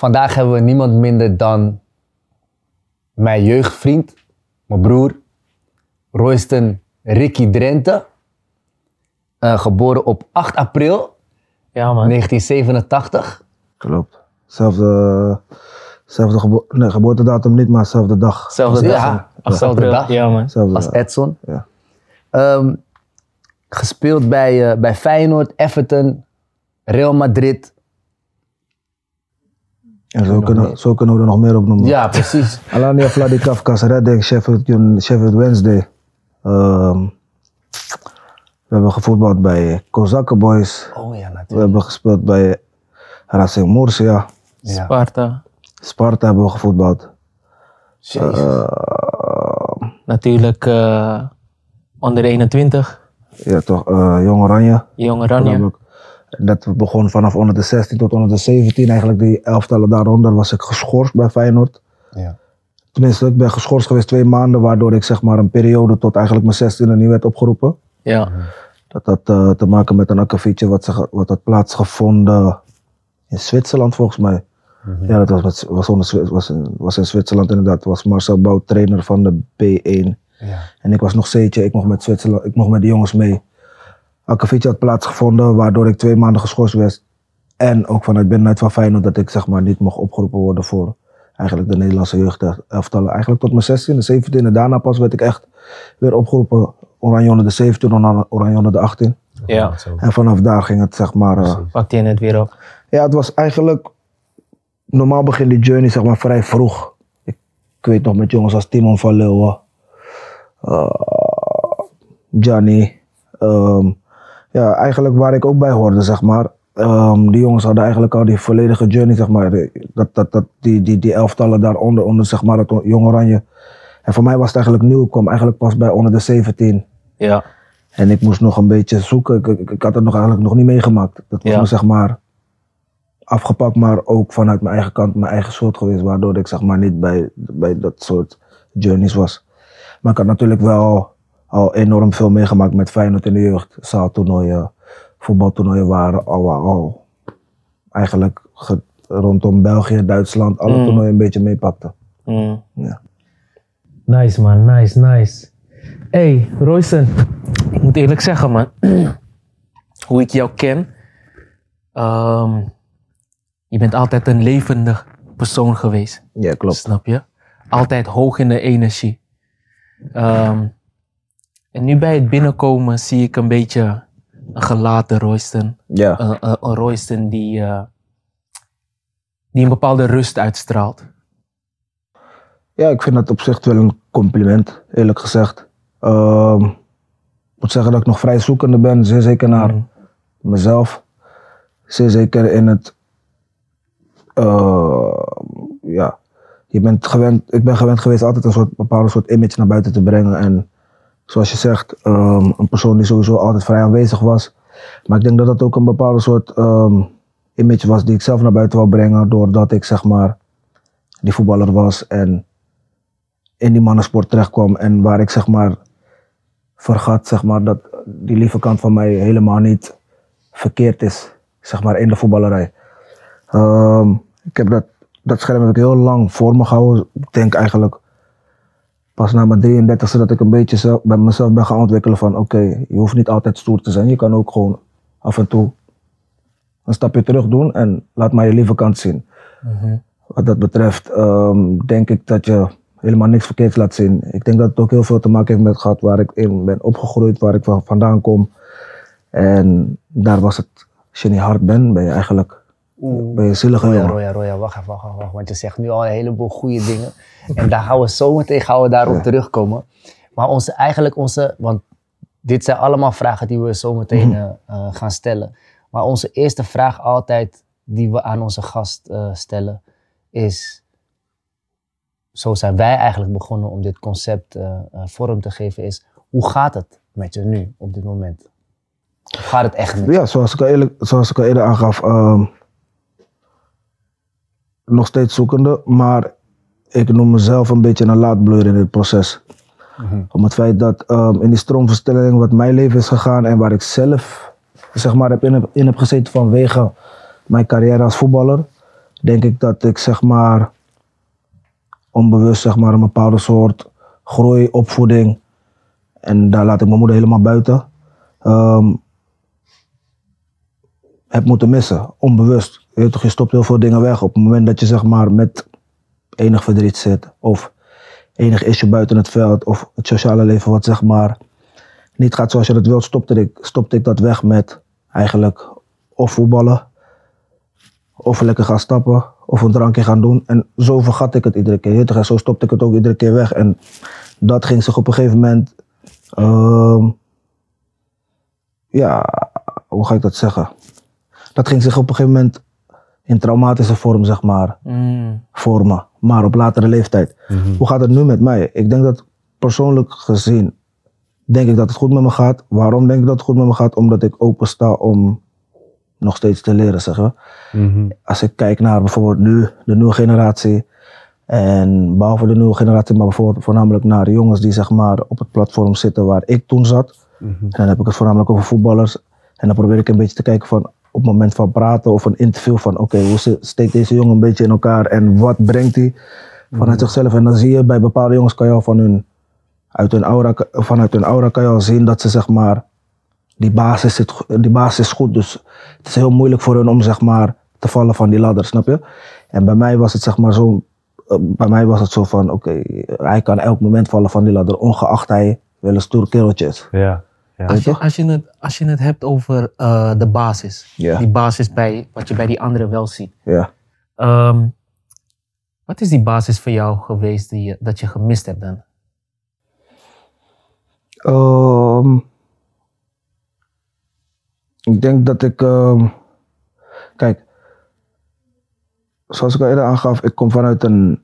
Vandaag hebben we niemand minder dan mijn jeugdvriend, mijn broer, Royston Ricky Drenthe. Eh, geboren op 8 april Ja, man. 1987. Klopt. Zelfde, zelfde gebo nee, geboortedatum niet, maar zelfde dag. Zelfde dag. Ja, 8 dezelfde april. dag. Ja, man. Zelfde als. Edson. Ja. Ehm, gespeeld bij, eh, bij Feyenoord, Everton, Real Madrid. En zo kunnen, zo kunnen we er nog meer op noemen. Ja, precies. Alania Vladikavkaz, Redding, Sheffield, Sheffield Wednesday. Ehm, we hebben gevoetbald bij Kozakken Boys. Oh ja, We natuurlijk. hebben gespeeld bij Racing Murcia. Ja. Sparta. Sparta hebben we gevoetbald. Jezus. Eh, Natuurlijk eh, onder de 21. ja, toch, eh Jong Oranje. Jong Oranje. Dat begon vanaf onder de 16 tot onder de 17. Eigenlijk die elftallen daaronder was ik geschorst bij Feyenoord. ja. Tenminste, ik ben geschorst geweest twee maanden, waardoor ik zeg maar een periode tot eigenlijk mijn 16e niet werd opgeroepen. Ja. Dat had eh, te maken met een akkefietje wat, wat had plaatsgevonden in Zwitserland volgens mij. Ja, dat was, met, was, onder, was, in, was in Zwitserland inderdaad. Was Marcel Bouw trainer van de B1. Ja. En ik was nog C'tje, ik mocht met Zwitserland, ik mocht met de jongens mee. Akkefietje had plaatsgevonden, waardoor ik twee maanden geschorst werd. En ook vanuit binnenuit van Feyenoord dat ik zeg maar niet mocht opgeroepen worden voor eigenlijk de Nederlandse jeugdelftallen. Eigenlijk tot mijn 16e, 17e. Daarna pas werd ik echt weer opgeroepen. Oranje onder de 17, Oranje- Oranje onder de 18. Ja. En vanaf daar ging het zeg maar... eh, Pakt hij het weer op. ja, het was eigenlijk... Normaal begint die journey zeg maar vrij vroeg. Ik, ik weet nog met jongens als Timon van Leeuwen. eh, Gianni. ehm, ja, eigenlijk waar ik ook bij hoorde, zeg maar. Ehm, die jongens hadden eigenlijk al die volledige journey, zeg maar. Dat, dat, dat, die, die, die elftallen daaronder, onder zeg maar het Jong Oranje. En voor mij was het eigenlijk nieuw. Ik kwam eigenlijk pas bij onder de 17. Ja. En ik moest nog een beetje zoeken. Ik, ik, ik had het nog eigenlijk nog niet meegemaakt. Dat was Ja. me zeg maar afgepakt, maar ook vanuit mijn eigen kant, mijn eigen schuld geweest. Waardoor ik zeg maar niet bij, bij dat soort journeys was. Maar ik had natuurlijk wel al enorm veel meegemaakt met Feyenoord in de jeugd. Zaaltoernooien, voetbaltoernooien waren al, al eigenlijk ge- rondom België, Duitsland, alle Mm. toernooien een beetje meepakte. Mm. Ja. Nice man, nice, nice. Hey, Roysten. Ik moet eerlijk zeggen man. Hoe ik jou ken. ehm, je bent altijd een levendig persoon geweest. Ja, klopt. Snap je? Altijd hoog in de energie. Ehm, en nu bij het binnenkomen zie ik een beetje een gelaten Royston. Ja, Een, een, een Royston die, eh, die een bepaalde rust uitstraalt. Ja, ik vind dat op zich wel een compliment, eerlijk gezegd. Ehm, ik moet zeggen dat ik nog vrij zoekende ben, zeer zeker naar Mm. mezelf. Zeer zeker in het. eh, ja, je bent gewend, ik ben gewend geweest altijd een soort, bepaalde soort image naar buiten te brengen. En zoals je zegt, ehm, een persoon die sowieso altijd vrij aanwezig was. Maar ik denk dat dat ook een bepaalde soort ehm, image was die ik zelf naar buiten wou brengen. Doordat ik zeg maar die voetballer was en in die mannensport terechtkwam. En waar ik zeg maar vergat zeg maar, dat die lieve kant van mij helemaal niet verkeerd is. Zeg maar in de voetballerij. Ehm, ik heb dat, dat scherm heb ik heel lang voor me gehouden. Ik denk eigenlijk pas na mijn 33ste dat ik een beetje zelf, bij mezelf ben gaan ontwikkelen van oké, je hoeft niet altijd stoer te zijn. Je kan ook gewoon af en toe een stapje terug doen en laat maar je lieve kant zien. Wat dat betreft ehm, denk ik dat je helemaal niks verkeerds laat zien. Ik denk dat het ook heel veel te maken heeft met gehad waar ik in ben opgegroeid, waar ik van vandaan kom. En daar was het, als je niet hard bent, ben je eigenlijk ben je zielige Roya, jongen. Roya, Roya, wacht even, wacht, wacht. Want je zegt nu al een heleboel goede dingen. En daar gaan we zo meteen gaan we daarop Ja. terugkomen. Maar onze, eigenlijk onze, want dit zijn allemaal vragen die we zo meteen Mhm. eh, eh, gaan stellen. Maar onze eerste vraag altijd die we aan onze gast eh, stellen is, zo zijn wij eigenlijk begonnen om dit concept vorm te geven, is hoe gaat het met je nu op dit moment? Hoe gaat het echt je? Ja, zoals ik al, eerlijk, zoals ik al eerder aangaf, ehm, nog steeds zoekende, maar ik noem mezelf een beetje een laadbleur in dit proces. Om het feit dat ehm, in die stroomverstelling wat mijn leven is gegaan en waar ik zelf zeg maar, heb in, heb, in heb gezeten vanwege mijn carrière als voetballer, denk ik dat ik zeg maar onbewust zeg maar een bepaalde soort groei, opvoeding en daar laat ik mijn moeder helemaal buiten. ehm, heb moeten missen, onbewust. Je, je stopt heel veel dingen weg op het moment dat je zeg maar met enig verdriet zit of enig issue buiten het veld of het sociale leven wat zeg maar niet gaat zoals je dat wilt, stopte ik, stopte ik dat weg met eigenlijk of voetballen of lekker gaan stappen of een drankje gaan doen. En zo vergat ik het iedere keer. En zo stopte ik het ook iedere keer weg. En dat ging zich op een gegeven moment, ehm, ja, hoe ga ik dat zeggen? Dat ging zich op een gegeven moment in traumatische vorm, zeg maar, Mm. vormen. Maar op latere leeftijd. Hoe gaat het nu met mij? Ik denk dat persoonlijk gezien, denk ik dat het goed met me gaat. Waarom denk ik dat het goed met me gaat? Omdat ik open sta om nog steeds te leren, zeg maar. Mhm. Als ik kijk naar bijvoorbeeld nu, de nieuwe generatie. En behalve de nieuwe generatie, maar bijvoorbeeld voornamelijk naar de jongens die zeg maar op het platform zitten waar ik toen zat. En dan heb ik het voornamelijk over voetballers. En dan probeer ik een beetje te kijken van op het moment van praten of een interview van oké, hoe steekt deze jongen een beetje in elkaar en wat brengt hij vanuit zichzelf. En dan zie je bij bepaalde jongens kan je al van hun, uit hun aura, vanuit hun aura kan je al zien dat ze zeg maar, die basis, zit, die basis is goed. Dus het is heel moeilijk voor hun om zeg maar te vallen van die ladder, snap je? En bij mij was het zeg maar zo, eh, bij mij was het zo van oké, hij kan elk moment vallen van die ladder, ongeacht hij wel een stoer kereltje is. Ja. Ja. Als je, toch? als, je het, als je het hebt over eh, de basis. Die basis bij, wat je bij die anderen wel ziet. Ja. Ehm, wat is die basis voor jou geweest die, je- dat je gemist hebt dan? Ehm, ik denk dat ik. ehm, kijk, zoals ik al eerder aangaf, ik kom vanuit een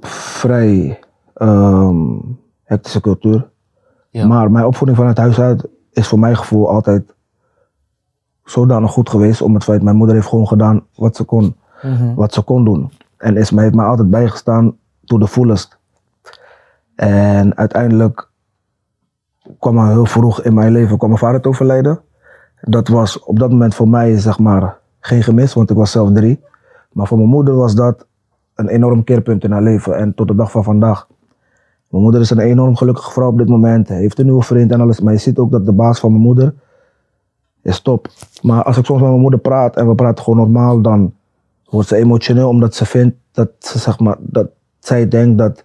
vrij ehm, hectische cultuur. Ja. Maar mijn opvoeding vanuit huis uit is voor mijn gevoel altijd zodanig goed geweest. Om het feit, mijn moeder heeft gewoon gedaan wat ze kon, Mhm. wat ze kon doen. En is, heeft mij altijd bijgestaan to the fullest. En uiteindelijk kwam er heel vroeg in mijn leven kwam mijn vader te overlijden. Dat was op dat moment voor mij zeg maar geen gemis, want ik was zelf drie. Maar voor mijn moeder was dat een enorm keerpunt in haar leven. En tot de dag van vandaag. Mijn moeder is een enorm gelukkige vrouw op dit moment. Heeft een nieuwe vriend en alles. Maar je ziet ook dat de baas van mijn moeder is top. Maar als ik soms met mijn moeder praat en we praten gewoon normaal, dan wordt ze emotioneel omdat ze vindt dat ze zeg maar dat zij denkt dat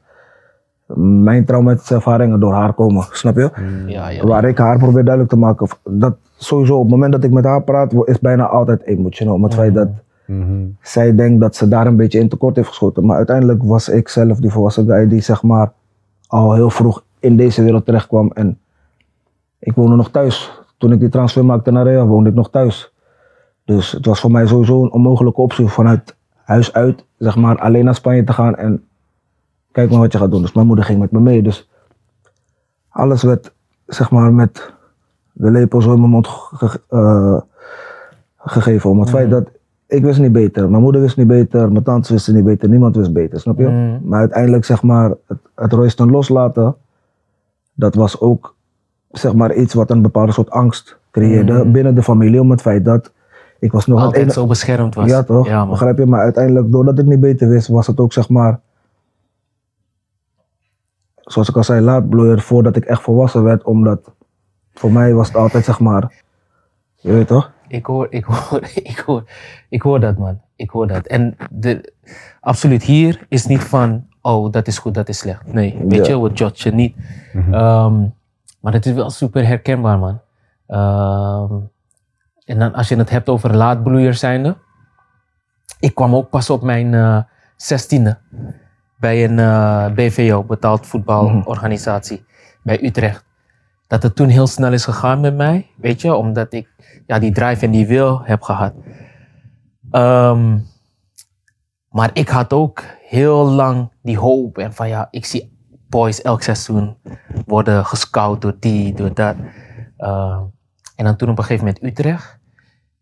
mijn traumatische ervaringen door haar komen. Snap je? Ja, ja. Waar ik haar probeer duidelijk te maken. Dat sowieso op het moment dat ik met haar praat, is bijna altijd emotioneel. Om het feit dat Mhm. zij denkt dat ze daar een beetje in tekort heeft geschoten. Maar uiteindelijk was ik zelf die volwassen guy die zeg maar al heel vroeg in deze wereld terecht kwam. En ik woonde nog thuis. Toen ik die transfer maakte naar Real, woonde ik nog thuis. Dus het was voor mij sowieso een onmogelijke optie vanuit huis uit, zeg maar, alleen naar Spanje te gaan en kijk maar wat je gaat doen. Dus mijn moeder ging met me mee. Dus alles werd, zeg maar, met de lepel zo in mijn mond ge- eh, gegeven. Om het feit dat ik wist niet beter, mijn moeder wist niet beter, mijn tante wist niet beter, niemand wist beter, snap je? Mm. Maar uiteindelijk, zeg maar, het, het Royston loslaten, dat was ook, zeg maar, iets wat een bepaalde soort angst creëerde binnen de familie. Om het feit dat ik was nog Altijd zo beschermd was. Ja, toch? Ja. Begrijp je? Maar uiteindelijk, doordat ik niet beter wist, was het ook zeg maar. Zoals ik al zei, laatbloeier voordat ik echt volwassen werd, omdat voor mij was het altijd zeg maar. Je weet toch? Ik hoor, ik hoor, ik hoor, ik hoor dat man. Ik hoor dat. En de, absoluut, hier is niet van, oh, dat is goed, dat is slecht. Nee, weet Ja. je, we judge je niet. Ehm, maar het is wel super herkenbaar, man. Ehm, en dan als je het hebt over laadbloeier zijnde. Ik kwam ook pas op mijn eh, zestiende bij een eh, BVO, betaald voetbalorganisatie, bij Utrecht. Dat het toen heel snel is gegaan met mij, weet je, omdat ik ja, die drive en die wil heb gehad. Ehm, maar ik had ook heel lang die hoop en van ja, ik zie boys elk seizoen worden gescout door die, door dat. Ehm, en dan toen op een gegeven moment Utrecht.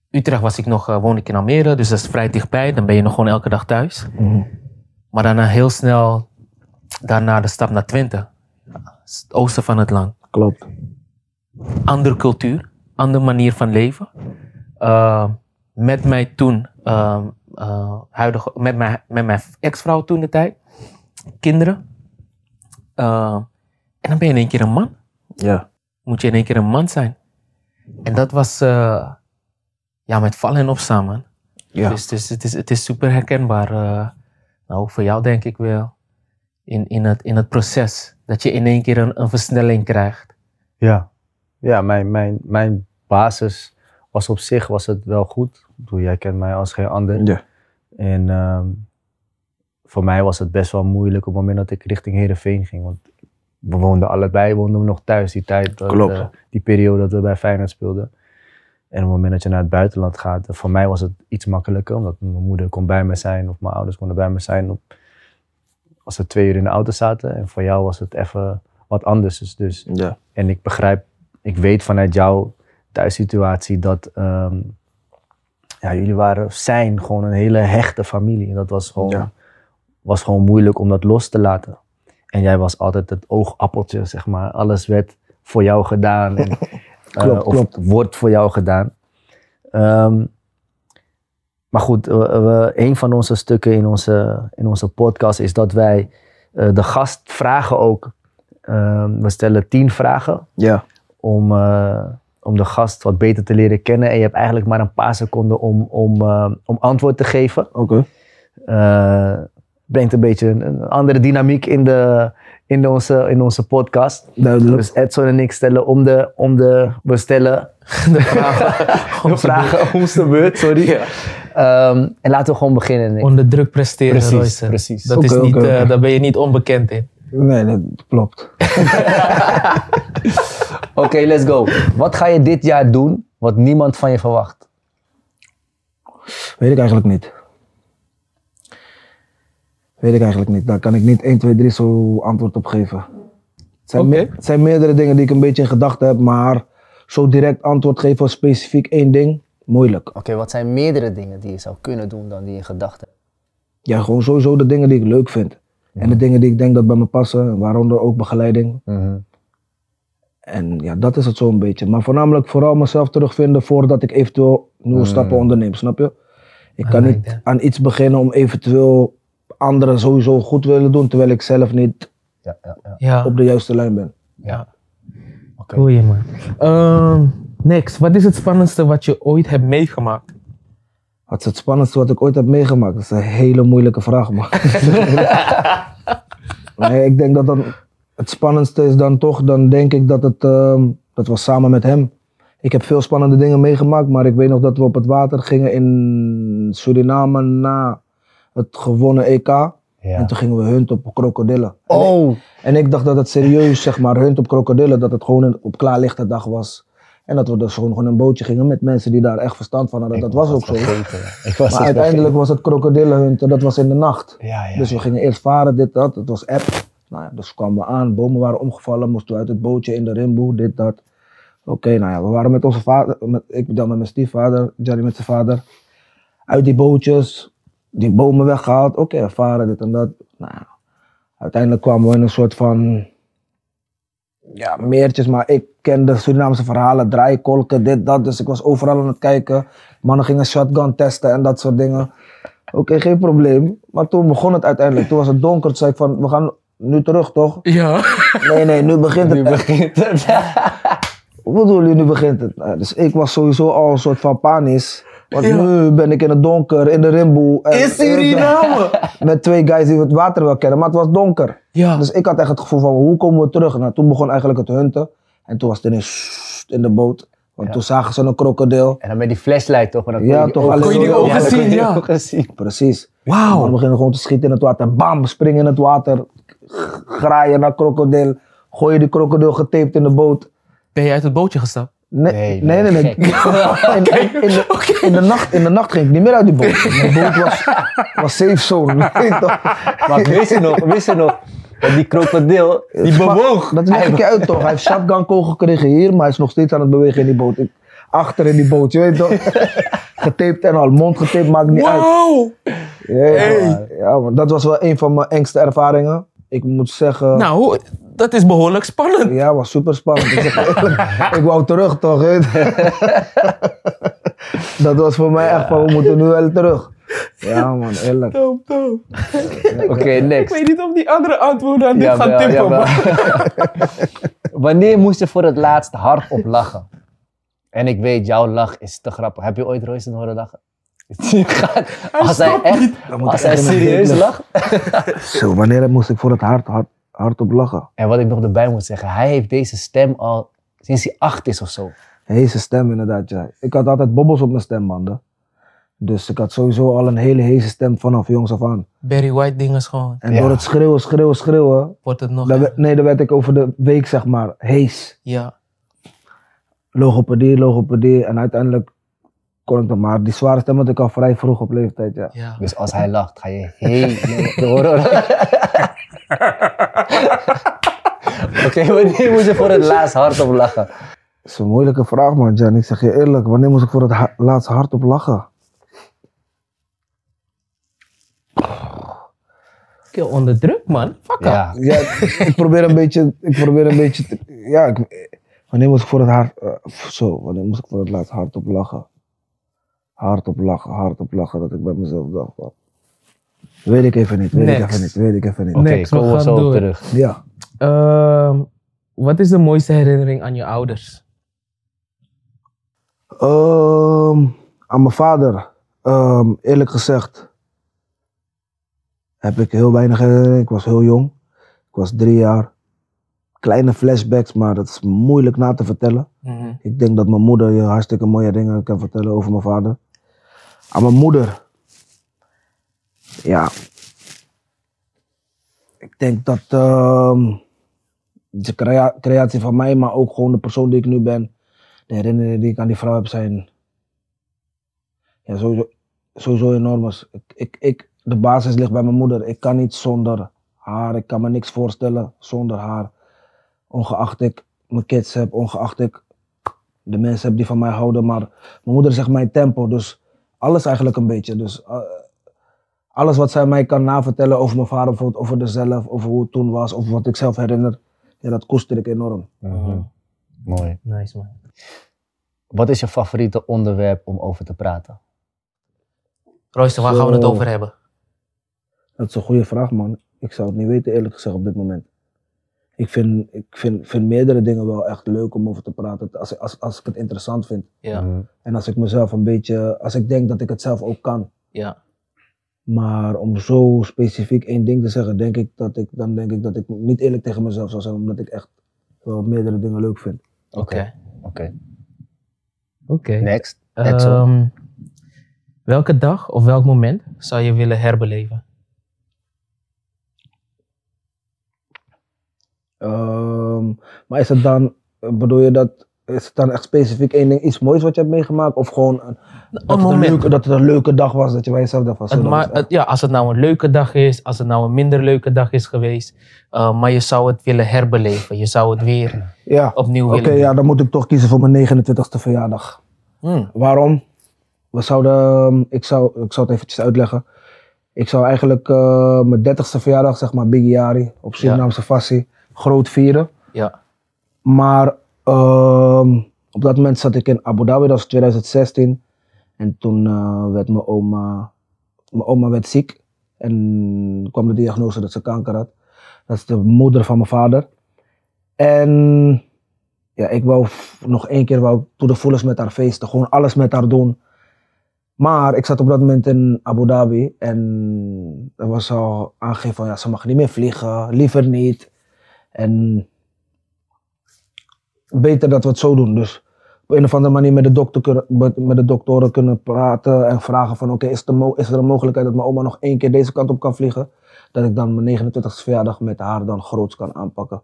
Utrecht was ik nog, eh, woon ik in Almere, dus dat is vrij dichtbij. Dan ben je nog gewoon elke dag thuis. Maar daarna heel snel, daarna de stap naar Twente. Het oosten van het land Klopt. andere cultuur, andere manier van leven. Uh, met mij toen, uh, eh, huidige, met mijn, met mijn ex-vrouw toen de tijd. Kinderen. Eh, en dan ben je in één keer een man. Ja. Moet je in één keer een man zijn. En dat was, eh, ja, met vallen en opstaan, man. Ja. Dus, dus het, is, het is super herkenbaar. eh, nou, ook voor jou denk ik wel. In, in, het, in het proces. Dat je in één keer een, een versnelling krijgt. Ja, ja mijn, mijn, mijn basis was op zich was het wel goed. Ik bedoel, jij kent mij als geen ander. Ja. En ehm, voor mij was het best wel moeilijk op het moment dat ik richting Heerenveen ging. Want we woonden allebei woonden we nog thuis die tijd. Dat, Klopt. eh, die periode dat we bij Feyenoord speelden. En op het moment dat je naar het buitenland gaat, voor mij was het iets makkelijker. Omdat mijn moeder kon bij me zijn of mijn ouders konden bij me zijn. Op, als we twee uur in de auto zaten. En voor jou was het even wat anders. Dus, dus Ja. en ik begrijp, ik weet vanuit jouw thuissituatie dat ehm, ja, jullie waren, zijn gewoon een hele hechte familie. En dat was gewoon, Ja. was gewoon moeilijk om dat los te laten. En jij was altijd het oogappeltje, zeg maar. Alles werd voor jou gedaan. En, eh, Klopt, of klopt. wordt voor jou gedaan. Ehm, maar goed, we- een van onze stukken in onze, in onze podcast is dat wij eh, de gast vragen ook. Ehm, we stellen tien vragen Ja. om, eh, om de gast wat beter te leren kennen. En je hebt eigenlijk maar een paar seconden om, om, eh, om antwoord te geven. Oké. Brengt een beetje een, een andere dynamiek in, de, in, onze, in onze podcast. Duidelijk. Dus Edson en ik stellen om de, om de we stellen de vragen, de vragen om de beurt, sorry. Ehm, en laten we gewoon beginnen. Onder druk presteren, Precies, Royce. precies. Dat is niet, eh, daar ben je niet onbekend in. Nee, dat klopt. Oké, let's go. Wat ga je dit jaar doen wat niemand van je verwacht? Weet ik eigenlijk niet. Weet ik eigenlijk niet. Daar kan ik niet 1, 2, 3 zo antwoord op geven. Het zijn, Oké. me- het zijn meerdere dingen die ik een beetje in gedachten heb, maar zo direct antwoord geven op specifiek één ding, moeilijk. Oké, wat zijn meerdere dingen die je zou kunnen doen dan die je in gedachten hebt? Ja, gewoon sowieso de dingen die ik leuk vind. En de dingen die ik denk dat bij me passen, waaronder ook begeleiding. En ja, dat is het zo'n beetje. Maar voornamelijk vooral mezelf terugvinden voordat ik eventueel nieuwe stappen onderneem, snap je? Ik kan like niet that. aan iets beginnen om eventueel anderen sowieso goed willen doen, terwijl ik zelf niet Ja, ja, ja. Ja, op de juiste lijn ben. ja. Oké. Goeie man. Ehm, next, wat is het spannendste wat je ooit hebt meegemaakt? Wat is het spannendste wat ik ooit heb meegemaakt? Dat is een hele moeilijke vraag, man. nee, ik denk dat dan het spannendste is dan toch, dan denk ik dat het, ehm, dat was samen met hem. Ik heb veel spannende dingen meegemaakt, maar ik weet nog dat we op het water gingen in Suriname na het gewonnen EK. En toen gingen we hunt op krokodillen. Oh, En ik dacht dat het serieus, zeg maar, hunt op krokodillen, dat het gewoon een, op klaarlichte dag was. En dat we dus gewoon, gewoon een bootje gingen met mensen die daar echt verstand van hadden. Dat was ook zo. vergeten. ja. Ik was Maar uiteindelijk was het krokodillenhunten, dat was in de nacht. Ja, ja. Dus we gingen eerst varen, dit, dat. Het was app. Nou ja, dus kwamen we aan, bomen waren omgevallen, moesten we uit het bootje in de rimboe, dit, dat. Oké, nou ja, we waren met onze vader, met, ik dan met mijn stiefvader, Jerry met zijn vader. Uit die bootjes, die bomen weggehaald. Oké, varen, dit en dat. Nou ja, uiteindelijk kwamen we in een soort van, ja, meertjes. Maar ik kende Surinaamse verhalen, draaikolken, dit, dat. Dus ik was overal aan het kijken. Mannen gingen shotgun testen en dat soort dingen. Oké, geen probleem. Maar toen begon het uiteindelijk. Toen was het donker. Toen zei ik van, we gaan nu terug, toch? Ja. Nee, nee, nu begint het. Nu begint het. Wat bedoel je, nu begint het? Nou, dus ik was sowieso al een soort van panisch. Want Ja. nu ben ik in het donker, in de rimboe. en- In Suriname? Met twee guys die het water wel kennen, maar het was donker. Ja. Dus ik had echt het gevoel van, hoe komen we terug? Nou, toen begon eigenlijk het hunten. En toen was het ineens in de boot. Want toen zagen ze een krokodil. En dan met die flashlight toch? Maar dan Ja, kon je toch, ogen- Kon je die ogen ja, dan zien, ja. ogen zien. Precies. Wauw. We beginnen gewoon te schieten in het water. Bam, springen in het water. Graaien naar krokodil. Gooien die krokodil getaped in de boot. Ben je uit het bootje gestapt? Nee, Nee, nee, nee. man, nee. In, in, de, in, de nacht, in de nacht ging ik niet meer uit die boot. De boot was, was safe zone. weet je toch? Maar wist je nog, wist je nog, dat die krokodil, die bewoog. Dat leg ik je uit toch. Hij heeft shotgun kogel gekregen hier, maar hij is nog steeds aan het bewegen in die boot. Ik, achter in die boot, je weet toch. Getaped en al, mond getaped, maakt niet uit. Wow. Ja, ja, ja, maar dat was wel een van mijn engste ervaringen. Ik moet zeggen, Nou, dat is behoorlijk spannend. ja, was super spannend. Ik, zeg eerlijk, ik wou terug toch. Dat was voor mij echt van, we moeten nu wel terug. Ja man, eerlijk. Dope, dope. Oké, Ik next. weet niet of die andere antwoorden aan dit gaan tippen, man. Wanneer moest je voor het laatst hardop lachen? En ik weet, jouw lach is te grappig. Heb je ooit Royce horen lachen? Als hij echt, als ik hij serieus lacht. Zo, wanneer moest ik voor het hard, hard, hard op lachen? En wat ik nog erbij moet zeggen, hij heeft deze stem al sinds hij acht is of zo. Heese stem inderdaad, ja. Ik had altijd bobbels op mijn stembanden. Dus ik had sowieso al een hele heese stem vanaf jongs af aan. Barry White ding is gewoon, En Ja. door het schreeuwen, schreeuwen, schreeuwen, wordt het nog... dan werd- nee, dan werd ik over de week zeg maar hees. Ja, Logopedie, logopedie. En uiteindelijk kon ik dan maar. Die zware stem had ik al vrij vroeg op leeftijd, ja. ja. Dus als hij lacht, ga je helemaal door. Oké, wanneer moest je voor het laatst hardop lachen? Dat is een moeilijke vraag, man, Jan. Ik zeg je eerlijk, wanneer moest ik voor het ha- laatst hard op lachen? Ik ben onder druk, man. Fuck. Ja, Ja, ik probeer een beetje, ik probeer een beetje, te- ja, ik, wanneer moest ik voor het hard, eh, zo, wanneer moest ik voor het laatst hard op lachen? Hard op lachen, hard op lachen, dat ik bij mezelf dacht, wat. Weet ik even niet, weet ik even niet, weet ik even niet. oké, we komen we gaan zo op terug. Ja, Ehm, wat is de mooiste herinnering aan je ouders? Ehm, aan mijn vader, ehm, eerlijk gezegd, heb ik heel weinig herinnering. Ik was heel jong. Ik was drie jaar. Kleine flashbacks, maar dat is moeilijk na te vertellen. Mhm. Ik denk dat mijn moeder je hartstikke mooie dingen kan vertellen over mijn vader. Aan mijn moeder. Ja. Ik denk dat ehm, de crea- creatie van mij, maar ook gewoon de persoon die ik nu ben. De herinneringen die ik aan die vrouw heb zijn. Ja, sowieso, enorm. Ik, ik, ik, de basis ligt bij mijn moeder. Ik kan niet zonder haar. Ik kan me niks voorstellen zonder haar. Ongeacht ik mijn kids heb, ongeacht ik de mensen heb die van mij houden. Maar mijn moeder zegt mijn tempo, dus alles eigenlijk een beetje. Dus eh, alles wat zij mij kan navertellen over mijn vader, bijvoorbeeld over dezelf, over hoe het toen was, of wat ik zelf herinner, ja, dat koester ik enorm. Mhm. Mooi. Nice, man. Wat is je favoriete onderwerp om over te praten? Royster, waar gaan we het over hebben? Dat is een goede vraag, man. Ik zou het niet weten, eerlijk gezegd, op dit moment. Ik vind, ik vind, vind meerdere dingen wel echt leuk om over te praten, als, als, als ik het interessant vind. Ja, Mhm. En als ik mezelf een beetje, als ik denk dat ik het zelf ook kan. ja. Maar om zo specifiek één ding te zeggen, denk ik dat ik, dan denk ik dat ik niet eerlijk tegen mezelf zou zijn, omdat ik echt wel meerdere dingen leuk vind. Oké. Oké, Oké. next. Ehm, welke dag of welk moment zou je willen herbeleven? Ehm, maar is het dan, bedoel je dat, is het dan echt specifiek één ding, iets moois wat je hebt meegemaakt? Of gewoon een, dat, het een leuke, dat het een leuke dag was, dat je bij jezelf dacht van zo, het- ja, als het nou een leuke dag is, als het nou een minder leuke dag is geweest, eh, maar je zou het willen herbeleven. Je zou het weer Ja, opnieuw oké, willen doen. ja, dan moet ik toch kiezen voor mijn 29ste verjaardag. Hmm, Waarom? We zouden, ehm, ik, zou, ik zal het eventjes uitleggen. Ik zou eigenlijk eh, mijn 30ste verjaardag, zeg maar Big Yari, op Surinaamse fassie, groot vieren. Ja. Maar ehm, op dat moment zat ik in Abu Dhabi, dat was 2016. En toen eh, werd mijn oma, mijn oma werd ziek. En kwam de diagnose dat ze kanker had. Dat is de moeder van mijn vader. En ja, ik wou nog één keer wou to the fullest met haar feesten. Gewoon alles met haar doen. Maar ik zat op dat moment in Abu Dhabi. En er was al aangegeven van ja, ze mag niet meer vliegen. Liever niet. En beter dat we het zo doen. Dus op een of andere manier met de, dokter kunnen, met de doktoren kunnen praten en vragen van oké, is, er is er een mogelijkheid dat mijn oma nog één keer deze kant op kan vliegen? Dat ik dan mijn 29e verjaardag met haar dan groots kan aanpakken.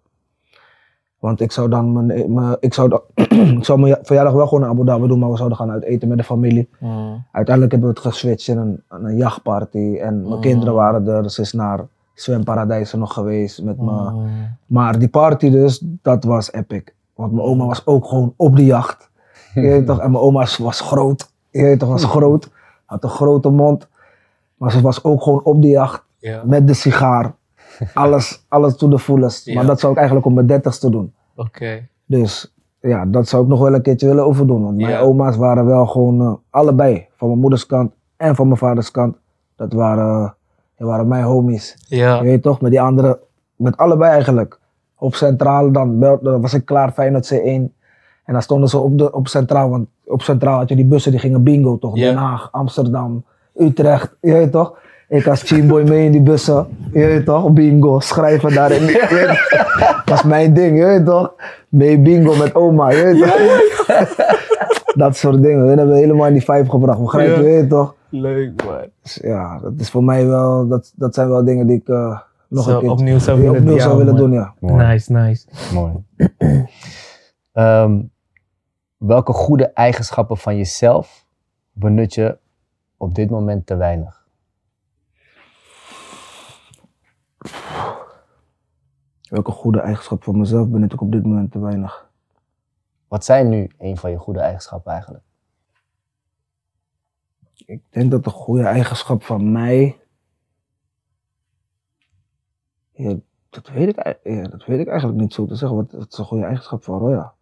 Want ik zou dan mijn, mijn- ik zou, dan- ik zou mijn verjaardag wel gewoon in Abu Dhabi doen, maar we zouden gaan uit eten met de familie. Hmm, Uiteindelijk hebben we het geswitcht in een, een jachtparty en mijn Mm. kinderen waren er. Ze is naar zwemparadijzen nog geweest met me. hmm. Maar die party dus, dat was epic. Want mijn oma was ook gewoon op de jacht. Je toch? En mijn oma was- groot. Je toch, was groot. Had een grote mond. Maar ze was ook gewoon op de jacht. Ja. Met de sigaar. Alles, alles to the fullest. Ja. Maar dat zou ik eigenlijk op mijn dertigste doen. Oké. Dus ja, dat zou ik nog wel een keertje willen overdoen. Want mijn Ja. oma's waren wel gewoon eh, allebei. Van mijn moeders kant en van mijn vaders kant. Dat waren, dat waren mijn homies. Ja. Je weet toch, met die andere, met allebei eigenlijk. Op Centraal dan, was ik klaar, Feyenoord C1. En dan stonden ze op, de, op Centraal, want op Centraal had je die bussen die gingen bingo toch? Den Haag, Amsterdam, Utrecht, je weet toch? Ik als teamboy mee in die bussen, je weet toch? Bingo, schrijven daarin. Dat was mijn ding, je weet toch? Mee bingo met oma, je weet toch? Dat soort dingen. We hebben helemaal in die vibe gebracht, begrijp je, je weet toch? Leuk man. Dus ja, dat is voor mij wel, dat, dat zijn wel dingen die ik eh, nog Zo een keer opnieuw zou willen opnieuw doen, zou ja, willen doen, ja. Mooi. Nice, nice. Mooi. Ehm, welke goede eigenschappen van jezelf benut je op dit moment te weinig? Welke goede eigenschap van mezelf benut ik op dit moment te weinig? Wat zijn nu een van je goede eigenschappen eigenlijk? Ik denk dat de goede eigenschap van mij. Ja, dat weet ik, ja, dat weet ik eigenlijk niet zo te zeggen. Wat, wat is een goede eigenschap van Roya?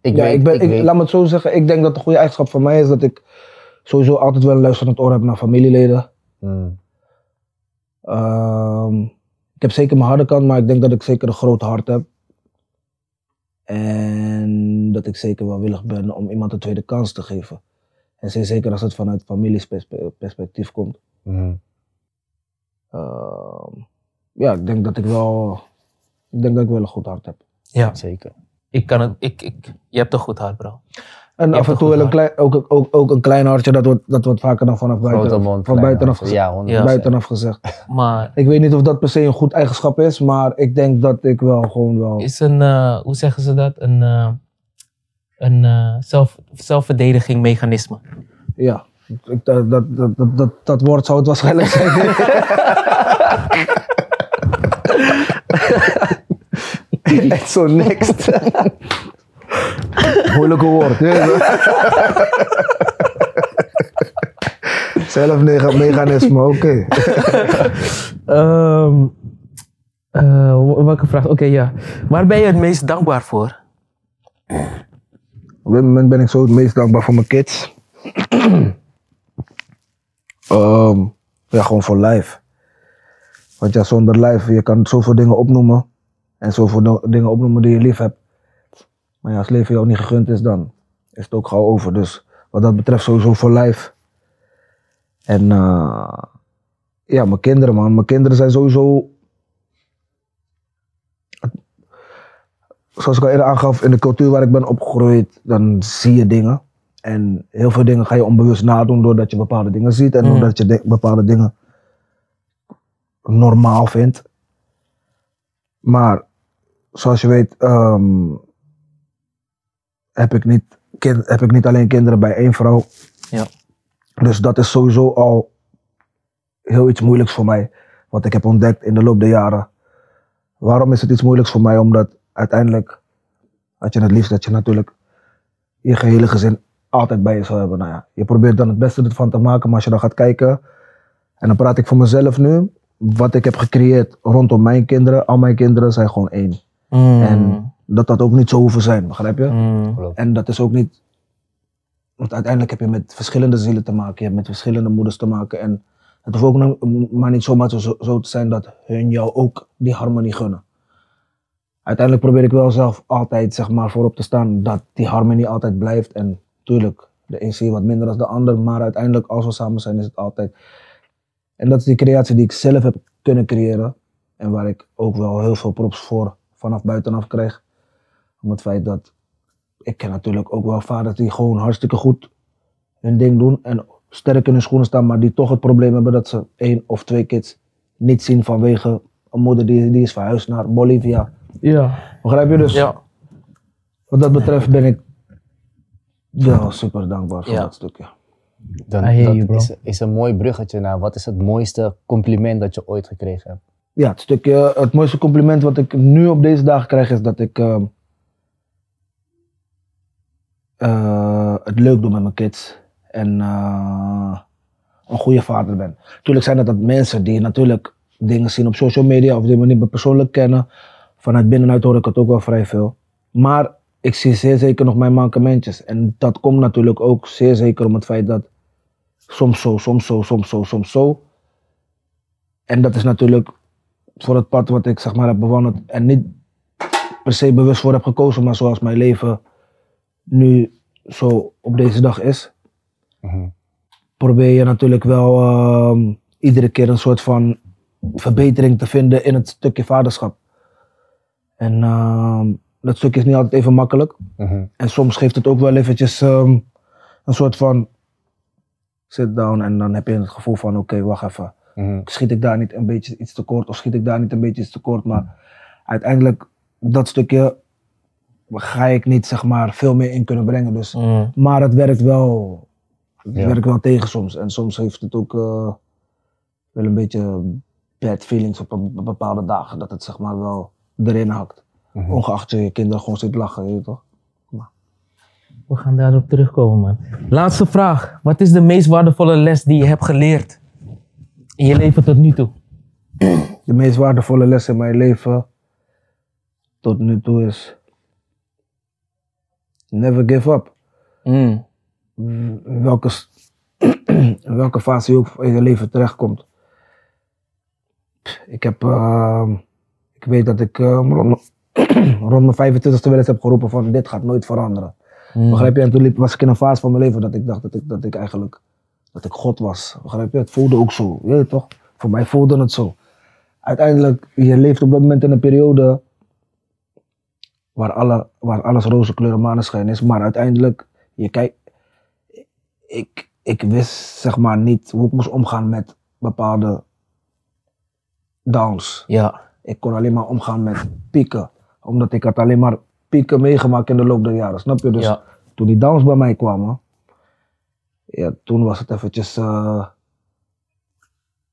Ik ja, weet, ik ben, ik ik, weet- laat me het zo zeggen. Ik denk dat de goede eigenschap van mij is dat ik sowieso altijd wel een luisterend oor heb naar familieleden. Hmm, Ehm, ik heb zeker mijn harde kant, maar ik denk dat ik zeker een groot hart heb. En dat ik zeker wel willig ben om iemand een tweede kans te geven. En zeer zeker als het vanuit familieperspectief komt. hmm. Ehm, ja, ik denk dat ik wel. Ik denk dat ik wel een goed hart heb. Ja, Zeker. ik kan het. Ik, ik, je hebt een goed hart, bro. En af en een toe wel een klein, ook, ook, ook een klein hartje, dat wordt, dat wordt vaker dan vanaf buiten, mond. van buitenaf, gezegd, Ja, 100%. Ja. buitenaf gezegd. Maar Ik weet niet of dat per se een goed eigenschap is, maar ik denk dat ik wel gewoon wel. is een, eh, hoe zeggen ze dat? Een, eh, een eh, zelf, zelfverdediging mechanisme. Ja, ik, dat, dat, dat, dat, dat, dat woord zou het waarschijnlijk zijn. Echt zo next. Moeilijke woord. hè? Zelfmechanisme, oké. Ehm, eh, welke vraag? Oké, ja. Waar ben je het meest dankbaar voor? Op dit moment ben ik zo het meest dankbaar voor mijn kids. Ehm, ja, gewoon voor life. Want ja, zonder life, je kan zoveel dingen opnoemen. En zoveel dingen opnoemen die je lief hebt. Maar ja, als leven jou niet gegund is, dan is het ook gauw over. Dus wat dat betreft sowieso voor life. En eh, ja, mijn kinderen man. Mijn kinderen zijn sowieso... Zoals ik al eerder aangaf, in de cultuur waar ik ben opgegroeid, dan zie je dingen. En heel veel dingen ga je onbewust nadoen doordat je bepaalde dingen ziet. En Mm. doordat je de- bepaalde dingen normaal vindt. Maar zoals je weet, ehm, heb, ik niet kind, heb ik niet alleen kinderen bij één vrouw. Ja. Dus dat is sowieso al heel iets moeilijks voor mij. Wat ik heb ontdekt in de loop der jaren. Waarom is het iets moeilijks voor mij? Omdat uiteindelijk had je het liefst dat je natuurlijk je gehele gezin altijd bij je zou hebben. Nou ja, je probeert dan het beste ervan te maken, maar als je dan gaat kijken, en dan praat ik voor mezelf nu, wat ik heb gecreëerd rondom mijn kinderen, al mijn kinderen zijn gewoon één. Mm. En dat dat ook niet zo hoeven zijn, begrijp je? Mm. En dat is ook niet. Want uiteindelijk heb je met verschillende zielen te maken. Je hebt met verschillende moeders te maken. En het hoeft ook nog- maar niet zomaar zo, zo te zijn dat hun jou ook die harmonie gunnen. Uiteindelijk probeer ik wel zelf altijd zeg maar, voorop te staan dat die harmonie altijd blijft. En tuurlijk, de een zie je wat minder dan de ander. Maar uiteindelijk, als we samen zijn, is het altijd. En dat is die creatie die ik zelf heb kunnen creëren. En waar ik ook wel heel veel props voor vanaf buitenaf krijg. Om het feit dat ik ken natuurlijk ook wel vaders die gewoon hartstikke goed hun ding doen en sterk in hun schoenen staan, maar die toch het probleem hebben dat ze één of twee kids niet zien vanwege een moeder die, die is verhuisd naar Bolivia. Ja. Begrijp je dus? Ja. Wat dat betreft ben ik wel super dankbaar voor Ja. dat stukje. Dan, dat you, is, is een mooi bruggetje naar wat is het mooiste compliment dat je ooit gekregen hebt? Ja, het stukje, het mooiste compliment wat ik nu op deze dagen krijg is dat ik ehm, eh, het leuk doe met mijn kids en eh, een goede vader ben. Tuurlijk zijn dat, dat mensen die natuurlijk dingen zien op social media of die me niet persoonlijk kennen. Vanuit binnenuit hoor ik het ook wel vrij veel. Maar ik zie zeer zeker nog mijn mankementjes. En dat komt natuurlijk ook zeer zeker om het feit dat soms zo, soms zo, soms zo, soms zo. En dat is natuurlijk voor het pad wat ik zeg maar heb bewandeld en niet per se bewust voor heb gekozen, maar zoals mijn leven nu zo op deze dag is, Mhm. probeer je natuurlijk wel ehm, iedere keer een soort van verbetering te vinden in het stukje vaderschap. En ehm, dat stukje is niet altijd even makkelijk. Mhm. En soms geeft het ook wel eventjes ehm, een soort van sit down en dan heb je het gevoel van oké, wacht even. Mhm. Schiet ik daar niet een beetje iets tekort of schiet ik daar niet een beetje iets tekort. Maar uiteindelijk, dat stukje ga ik niet zeg maar veel meer in kunnen brengen. Dus, Mm. maar het werkt wel, het Ja. werkt wel tegen soms. En soms heeft het ook eh, wel een beetje bad feelings op bepaalde dagen. Dat het zeg maar wel erin hakt. Mhm. Ongeacht je je kinderen gewoon zit lachen, je toch? We gaan daarop terugkomen, man. Laatste vraag. Wat is de meest waardevolle les die je hebt geleerd in je leven tot nu toe? De meest waardevolle les in mijn leven tot nu toe is never give up. Mm. In welke, welke fase je ook in je leven terechtkomt. Ik heb, ehm, ik weet dat ik ehm, rond, rond mijn 25e wel eens heb geroepen van dit gaat nooit veranderen. Mm. Begrijp je? En toen was ik in een fase van mijn leven dat ik dacht dat ik, dat ik eigenlijk, dat ik God was. Begrijp je? Het voelde ook zo, je weet toch? Voor mij voelde het zo. Uiteindelijk, je leeft op dat moment in een periode waar, alle, waar alles roze kleuren maneschijn is, maar uiteindelijk, je kijkt, ik, ik wist zeg maar niet hoe ik moest omgaan met bepaalde downs. Ja. Ik kon alleen maar omgaan met pieken. Omdat ik had alleen maar pieken meegemaakt in de loop der jaren. Snap je? Dus Ja. toen die downs bij mij kwamen, ja, toen was het eventjes. eh,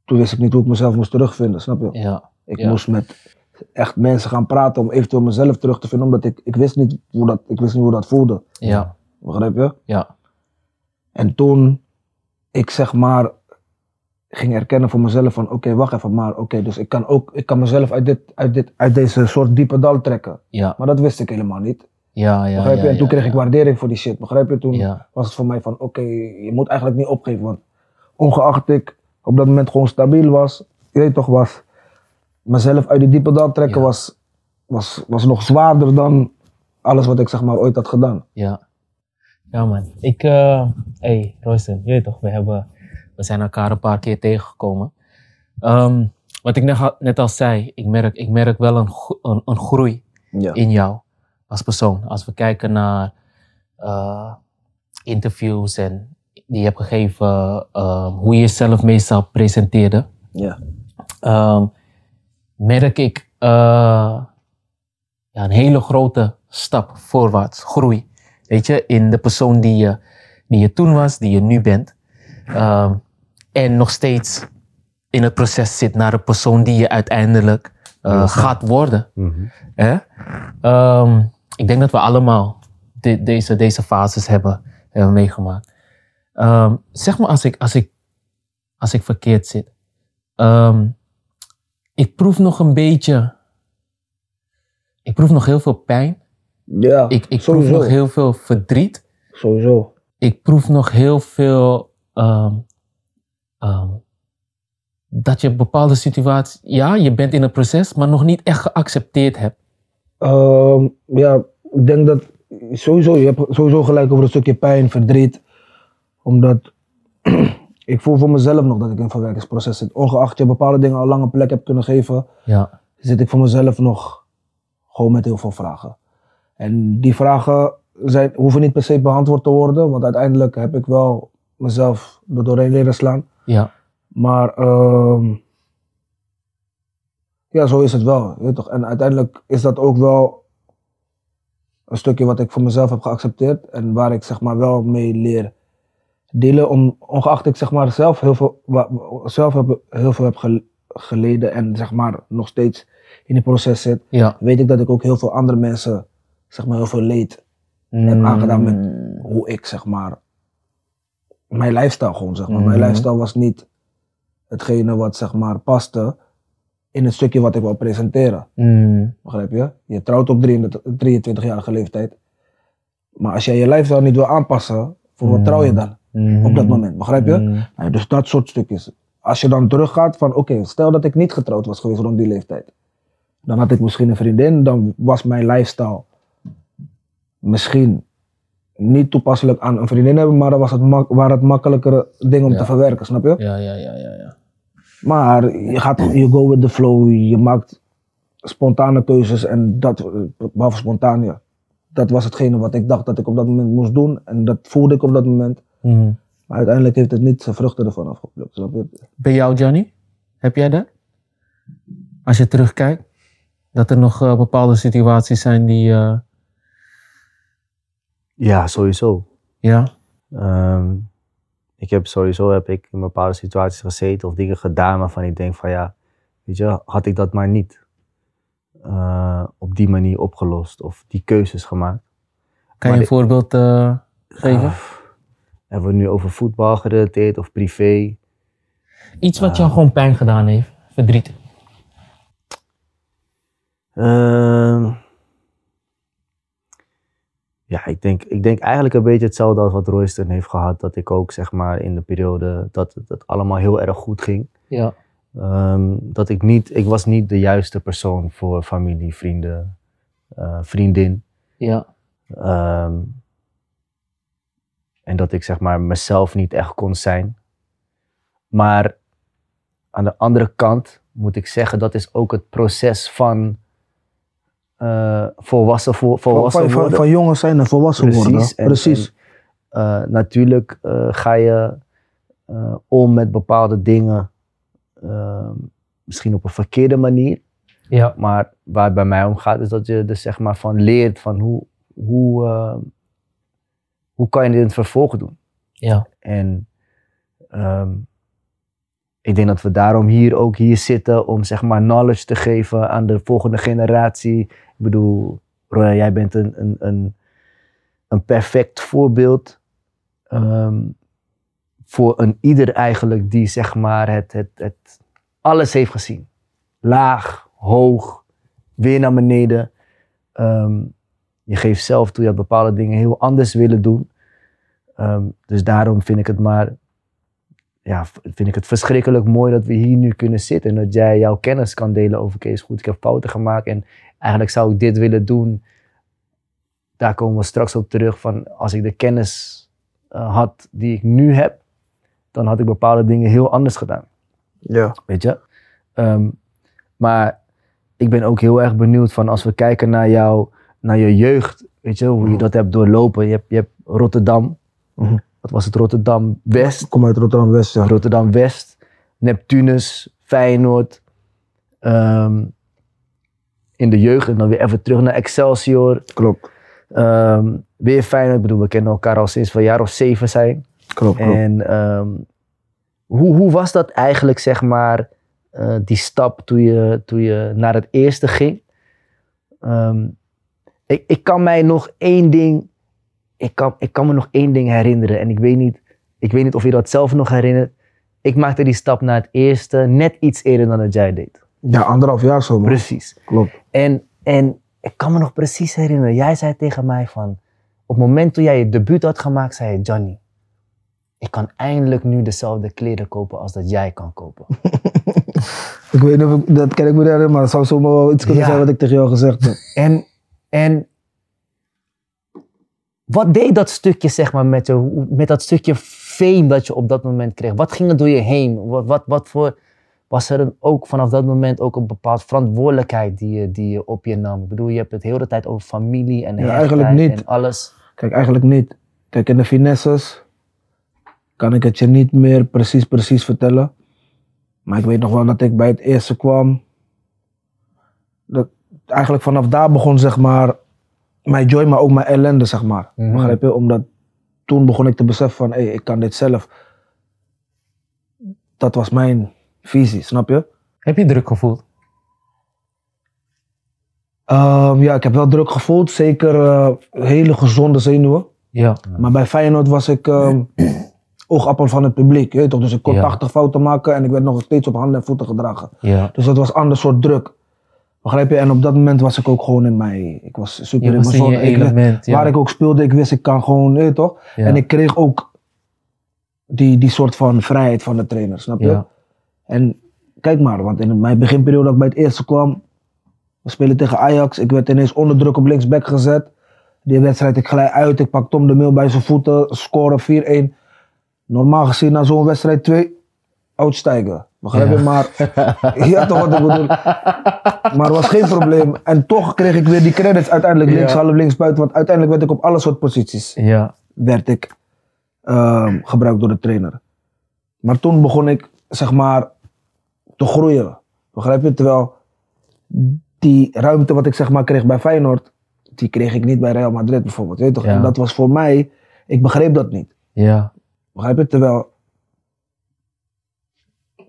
toen wist ik niet hoe ik mezelf moest terugvinden, snap je? Ja. Ik ja. moest met echt mensen gaan praten om eventueel mezelf terug te vinden, omdat ik, ik wist niet hoe dat, ik wist niet hoe dat voelde. Ja. Begrijp je? Ja. En toen ik zeg maar ging erkennen voor mezelf van oké, wacht even, maar oké, dus ik kan ook, ik kan mezelf uit, dit, uit, dit, uit deze soort diepe dal trekken. Ja. Maar dat wist ik helemaal niet. Ja. Ja. Begrijp je? ja, en toen ja, kreeg ik waardering voor die shit. Begrijp je? Toen was het voor mij van oké, je moet eigenlijk niet opgeven. Want ongeacht ik op dat moment gewoon stabiel was, je weet toch, was mezelf uit die diepe dal trekken Ja. was, was, was nog zwaarder dan alles wat ik zeg maar ooit had gedaan. Ja. Ja, man. Ik, eh hey, Roysten, je weet toch, we, hebben, we zijn elkaar een paar keer tegengekomen. Ehm, wat ik net, al- net al zei, ik merk, ik merk wel een, een, een groei Ja. in jou als persoon. Als we kijken naar eh, interviews en die je hebt gegeven, ehm, hoe je jezelf meestal presenteerde, Ja. ehm, merk ik eh, ja, een hele grote stap voorwaarts, groei. Weet je, in de persoon die je, die je toen was, die je nu bent. Ehm, en nog steeds in het proces zit naar de persoon die je uiteindelijk eh, gaat worden. Mhm. Ehm, ik denk dat we allemaal de- deze, deze fases hebben, hebben meegemaakt. Ehm, zeg maar als ik, als, ik, als ik verkeerd zit. Ik proef nog een beetje. Ik proef nog heel veel pijn. Ja, Ik, ik proef nog heel veel verdriet. Sowieso. Ik proef nog heel veel. ehm, ehm, dat je bepaalde situaties. Ja, je bent in een proces, maar nog niet echt geaccepteerd hebt. Ehm, ja, ik denk dat sowieso, je hebt sowieso gelijk over een stukje pijn, verdriet. Omdat ik voel voor mezelf nog dat ik in een verwerkingsproces zit. Ongeacht je bepaalde dingen al lang een plek hebt kunnen geven, Ja. zit ik voor mezelf nog gewoon met heel veel vragen. En die vragen zijn, hoeven niet per se beantwoord te worden, want uiteindelijk heb ik wel mezelf er doorheen leren slaan. Ja. Maar ehm, ja, zo is het wel. Weet toch? En uiteindelijk is dat ook wel een stukje wat ik voor mezelf heb geaccepteerd en waar ik zeg maar wel mee leer delen. Om, ongeacht ik zeg maar zelf heel veel, zelf heb, heel veel heb gel- geleden en zeg maar nog steeds in die proces zit, Ja. weet ik dat ik ook heel veel andere mensen zeg maar heel veel leed heb aangedaan met hoe ik zeg maar mijn lifestyle gewoon zeg maar. Mijn Mhm. lifestyle was niet hetgene wat zeg maar paste in het stukje wat ik wil presenteren. Mm, Begrijp je? Je trouwt op 23 23-jarige leeftijd. Maar als jij je lifestyle niet wil aanpassen, voor wat Mm. trouw je dan? Mhm. Op dat moment, begrijp je? Mm. Nou, dus dat soort stukjes. Als je dan teruggaat van, oké, stel dat ik niet getrouwd was geweest rond die leeftijd. Dan had ik misschien een vriendin, dan was mijn lifestyle misschien niet toepasselijk aan een vriendin hebben, maar dan was het waren het makkelijkere dingen om Ja. te verwerken, snap je? Ja, ja, ja, ja, ja. Maar je gaat, je go with the flow, je maakt spontane keuzes en dat, eh, behalve spontaan, ja. Dat was hetgene wat ik dacht dat ik op dat moment moest doen en dat voelde ik op dat moment. Mhm. Maar uiteindelijk heeft het niet zijn vruchten ervan afgeplukt, snap je? Bij jou, Johnny? Heb jij dat? Als je terugkijkt, dat er nog eh, bepaalde situaties zijn die, eh, Ja, sowieso. ja, Ehm, ik heb sowieso heb ik in bepaalde situaties gezeten of dingen gedaan waarvan ik denk van ja, weet je, had ik dat maar niet eh, op die manier opgelost of die keuzes gemaakt. kan je Maar een de- voorbeeld eh, geven? Ah, hebben we het nu over voetbal gerelateerd of privé? Iets wat jou gewoon pijn gedaan heeft, verdriet. Ehm, ja, ik denk, ik denk eigenlijk een beetje hetzelfde als wat Royston heeft gehad. Dat ik ook zeg maar in de periode dat het dat allemaal heel erg goed ging. Ja. Ehm, dat ik niet, ik was niet de juiste persoon voor familie, vrienden, eh, vriendin. Ja. Ehm, en dat ik zeg maar mezelf niet echt kon zijn. Maar aan de andere kant moet ik zeggen, dat is ook het proces van eh, volwassen, vol, Van, volwassen van, van, worden. van jongens zijn en volwassen worden. Precies. En- Precies. en, eh, natuurlijk eh, ga je eh, om met bepaalde dingen, ehm, misschien op een verkeerde manier. Ja. Maar waar het bij mij om gaat, is dat je dus zeg maar van leert van hoe, hoe, eh, hoe kan je dit in het vervolg doen. Ja. En ehm, ik denk dat we daarom hier ook hier zitten om zeg maar knowledge te geven aan de volgende generatie. Ik bedoel, Roya, jij bent een, een, een, een perfect voorbeeld ehm, voor een ieder eigenlijk die zeg maar het, het, het alles heeft gezien. Laag, hoog, weer naar beneden. Ehm, je geeft zelf toe, je had bepaalde dingen heel anders willen doen. Ehm, dus daarom vind ik het maar, ja, vind ik het verschrikkelijk mooi dat we hier nu kunnen zitten. En dat jij jouw kennis kan delen over Kees Goed. Ik heb fouten gemaakt en eigenlijk zou ik dit willen doen. Daar komen we straks op terug van als ik de kennis eh, had die ik nu heb, dan had ik bepaalde dingen heel anders gedaan. Ja. Weet je? Ehm, maar ik ben ook heel erg benieuwd van als we kijken naar, jou, naar je jeugd, weet je, hoe je dat hebt doorlopen. Je hebt, je hebt Rotterdam, Mhm. wat was het, Rotterdam West, Ik kom uit Rotterdam West, ja. Rotterdam West, Neptunus, Feyenoord. ehm, in de jeugd en dan weer even terug naar Excelsior. Klopt. ehm, weer Feyenoord, ik bedoel, we kennen elkaar al sinds we een jaar of zeven zijn. Klopt, klopt. En ehm, hoe, hoe was dat eigenlijk, zeg maar, eh, die stap toen je, toen je naar het eerste ging? Ik, ik kan mij nog één ding, ik kan, ik kan me nog één ding herinneren. En ik weet, niet, ik weet niet of je dat zelf nog herinnert. Ik maakte die stap naar het eerste net iets eerder dan dat jij deed. Ja, anderhalf jaar zo, man. Precies. Klopt. En, en ik kan me nog precies herinneren, jij zei tegen mij van, op het moment toen jij je debuut had gemaakt, zei je, Johnny, ik kan eindelijk nu dezelfde kleren kopen als dat jij kan kopen. Ik weet niet of ik, dat ken ik me herinneren, maar het zou zomaar wel iets kunnen Ja. zijn wat ik tegen jou gezegd heb. En, en wat deed dat stukje, zeg maar, met, je, met dat stukje fame dat je op dat moment kreeg? Wat ging er door je heen? Wat, wat, wat voor, was er een, ook vanaf dat moment ook een bepaald verantwoordelijkheid die je, die je op je nam? Ik bedoel, je hebt het de hele tijd over familie en Ja, eigenlijk niet. en alles. Kijk, eigenlijk niet. Kijk, in de finesses kan ik het je niet meer precies, precies vertellen. Maar ik weet nog wel dat ik bij het eerste kwam. Dat eigenlijk vanaf daar begon, zeg maar, mijn joy, maar ook mijn ellende, zeg maar. Mhm. Begrijp je? Omdat toen begon ik te beseffen van, hé, ik kan dit zelf. Dat was mijn visie, snap je? Heb je druk gevoeld? Ehm, ja, ik heb wel druk gevoeld. Zeker eh, hele gezonde zenuwen. Ja. Maar bij Feyenoord was ik ehm oogappel van het publiek. Je toch? Dus ik kon Ja. 80 fouten maken en ik werd nog steeds op handen en voeten gedragen. Ja. Dus dat was een ander soort druk. Begrijp je? En op dat moment was ik ook gewoon in mij. Ik was super Je in mijn. Ik- ja. Waar ik ook speelde, ik wist ik kan gewoon, weet je toch? Ja. En ik kreeg ook die, die soort van vrijheid van de trainer, snap je? Ja. En kijk maar, want in mijn beginperiode dat ik bij het eerste kwam, we spelen tegen Ajax. Ik werd ineens onder druk op linksback gezet. Die wedstrijd ik gelijk uit, ik pak Tom de Mil bij zijn voeten, scoren 4-1. Normaal gezien na zo'n wedstrijd 2, uitstijgen. Begrijp je? Ja. Maar, ja toch wat ik bedoel. Maar was geen probleem. En toch kreeg ik weer die credits uiteindelijk links, half links buiten. Want uiteindelijk werd ik op alle soort posities Ja. werd ik ehm, gebruikt door de trainer. Maar toen begon ik, zeg maar, te groeien. Begrijp je? Terwijl die ruimte wat ik zeg maar kreeg bij Feyenoord, die kreeg ik niet bij Real Madrid bijvoorbeeld. Weet je toch? Ja. En dat was voor mij, ik begreep dat niet. Ja. Begrijp je? Terwijl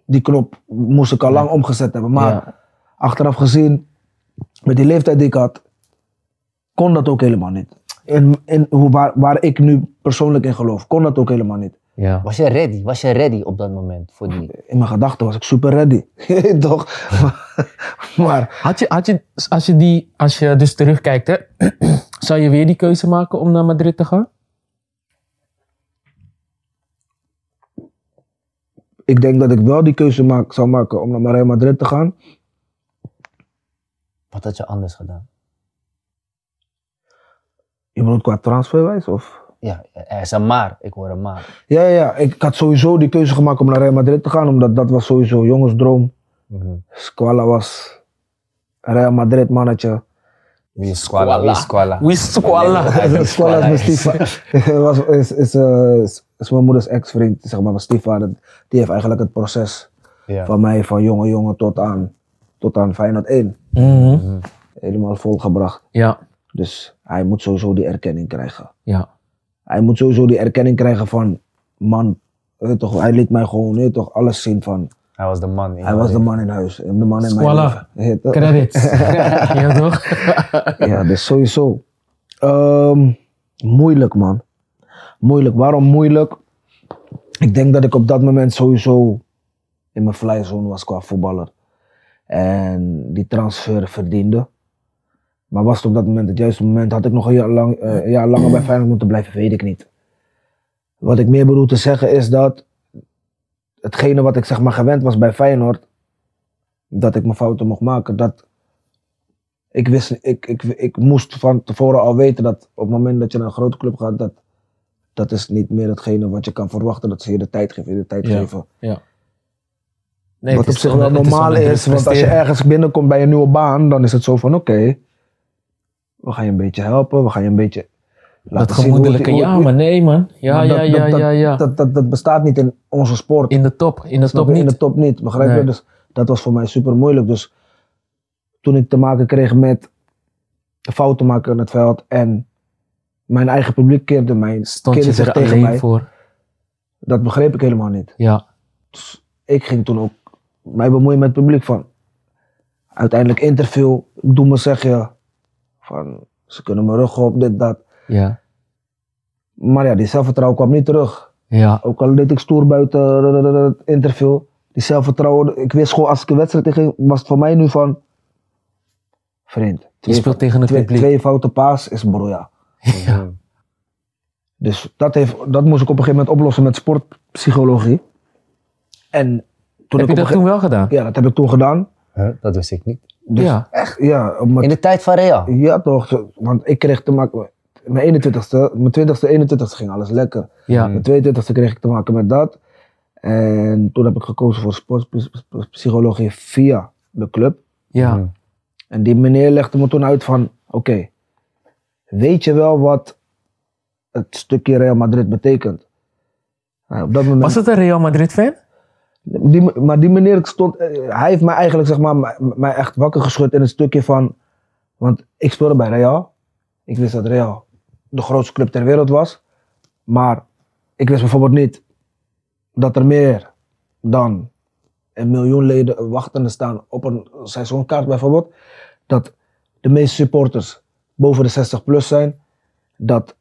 die knop moest ik al lang omgezet hebben. Maar Ja. Achteraf gezien, met die leeftijd die ik had, kon dat ook helemaal niet. In, in hoe, waar, waar ik nu persoonlijk in geloof, kon dat ook helemaal niet. Ja. Was je ready? Was je ready op dat moment voor die? In mijn gedachten was ik super ready. Toch? maar Had je, had je, als je, die, als je dus terugkijkt, hè, zou je weer die keuze maken om naar Madrid te gaan? ik denk dat ik wel die keuze maak, zou maken om naar Real Madrid te gaan. Wat had je anders gedaan? Je bedoelt qua transferwijs? Of? Ja, er is een maar. Ik hoor een maar. Ja, ja, ja, ik had sowieso die keuze gemaakt om naar Real Madrid te gaan, omdat dat was sowieso jongensdroom. Mhm. Squala was Real Madrid mannetje. Wie is Squala? Wie is Squala? Wie is Squala? Squala is mijn stiefvader. was, is, is, eh, is, mijn moeders ex-vriend, zeg maar, mijn stiefvader. Die heeft eigenlijk het proces van mij, van jonge jongen tot aan, tot aan Feyenoord 1, Mhm. helemaal volgebracht. Ja. Dus hij moet sowieso die erkenning krijgen. Ja. Hij moet sowieso die erkenning krijgen van, man, toch, hij liet mij gewoon toch, alles zien van, Hij was de man. in hij was de man in huis, de man in Squala. mijn leven. Credits. ja, toch? Ja, dus sowieso. Ehm, moeilijk, man. Moeilijk. Waarom moeilijk? Ik denk dat ik op dat moment sowieso in mijn flyzone was qua voetballer. En die transfer verdiende. Maar was het op dat moment het juiste moment? Had ik nog een jaar, lang, eh, een jaar langer bij Feyenoord moeten blijven? Weet ik niet. Wat ik meer bedoel te zeggen is dat hetgene wat ik zeg maar gewend was bij Feyenoord, dat ik mijn fouten mocht maken, dat ik, wist, ik, ik, ik moest van tevoren al weten dat op het moment dat je naar een grote club gaat, dat, dat is niet meer hetgene wat je kan verwachten. Dat ze je de tijd geven, je de tijd Ja. geven. Nee, wat op zich wel normaal is, want als je ergens binnenkomt bij een nieuwe baan, dan is het zo van oké, we gaan je een beetje helpen, we gaan je een beetje Dat laten zien hoe het- gemoedelijke, hoe- ja, maar nee, man. Ja, maar ja, dat- ja, dat- ja, ja. Dat, dat, dat bestaat niet in onze sport. In de top, in de Snap top je? In niet. de top niet, begrijp je? Dus dat was voor mij super moeilijk. Dus toen ik te maken kreeg met fouten maken in het veld en mijn eigen publiek keerde, mij, Stond keerde zich tegen mij, voor. dat begreep ik helemaal niet. Ja. Dus ik ging toen ook mij bemoeien met het publiek van uiteindelijk interview, ik doe me zeggen van ze kunnen me rug op, dit, dat. Ja. Maar ja, die zelfvertrouwen kwam niet terug. Ja. Ook al deed ik stoer buiten het interview. Die zelfvertrouwen, ik wist gewoon als ik een wedstrijd tegen was het voor mij nu van... Vriend, Je twee, speelt tegen het twee, publiek. twee foute paas is broja. Ja. Dus dat, heeft, dat moest ik op een gegeven moment oplossen met sportpsychologie. En toen Heb ik je dat toen wel gedaan? ge- Ja, dat heb ik toen gedaan. Huh? Dat wist ik niet. Dus Ja. echt, ja. In de tijd van Real. ja toch, want ik kreeg te maken... Mijn 21ste, mijn 20ste, 21ste ging alles lekker. Ja. Mijn 22e kreeg ik te maken met dat. En toen heb ik gekozen voor sportpsychologie via de club. Ja. Mhm. En die meneer legde me toen uit van, oké, weet je wel wat het stukje Real Madrid betekent? Nou, op dat moment, Was het een Real Madrid fan? Maar die meneer stond, eh, hij heeft mij eigenlijk zeg maar, mij, echt wakker geschud in het stukje van, want ik speelde bij Real. Ik wist dat Real de grootste club ter wereld was. Maar ik wist bijvoorbeeld niet dat er meer dan een miljoen leden wachtende staan op een seizoenkaart bijvoorbeeld. Dat de meeste supporters boven de 60 plus zijn. Dat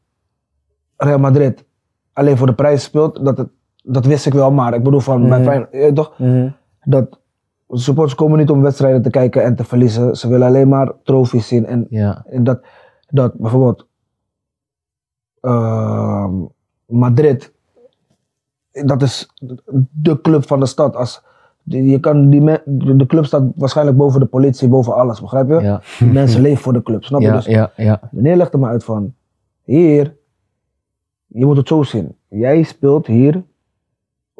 Real Madrid alleen voor de prijs speelt. Dat, het, dat wist ik wel, maar ik bedoel van mijn Mhm. Feyenoord, weet toch? Dat supporters komen niet om wedstrijden te kijken en te verliezen. Ze willen alleen maar trofies zien. En, Ja. en dat, dat bijvoorbeeld ehm, Madrid, dat is de club van de stad. Als, je kan die me- de club staat waarschijnlijk boven de politie, boven alles, begrijp je? Ja. Mensen leven voor de club, snap je? Ja, Dus ja, ja. Meneer legt er maar uit van, hier, je moet het zo zien. Jij speelt hier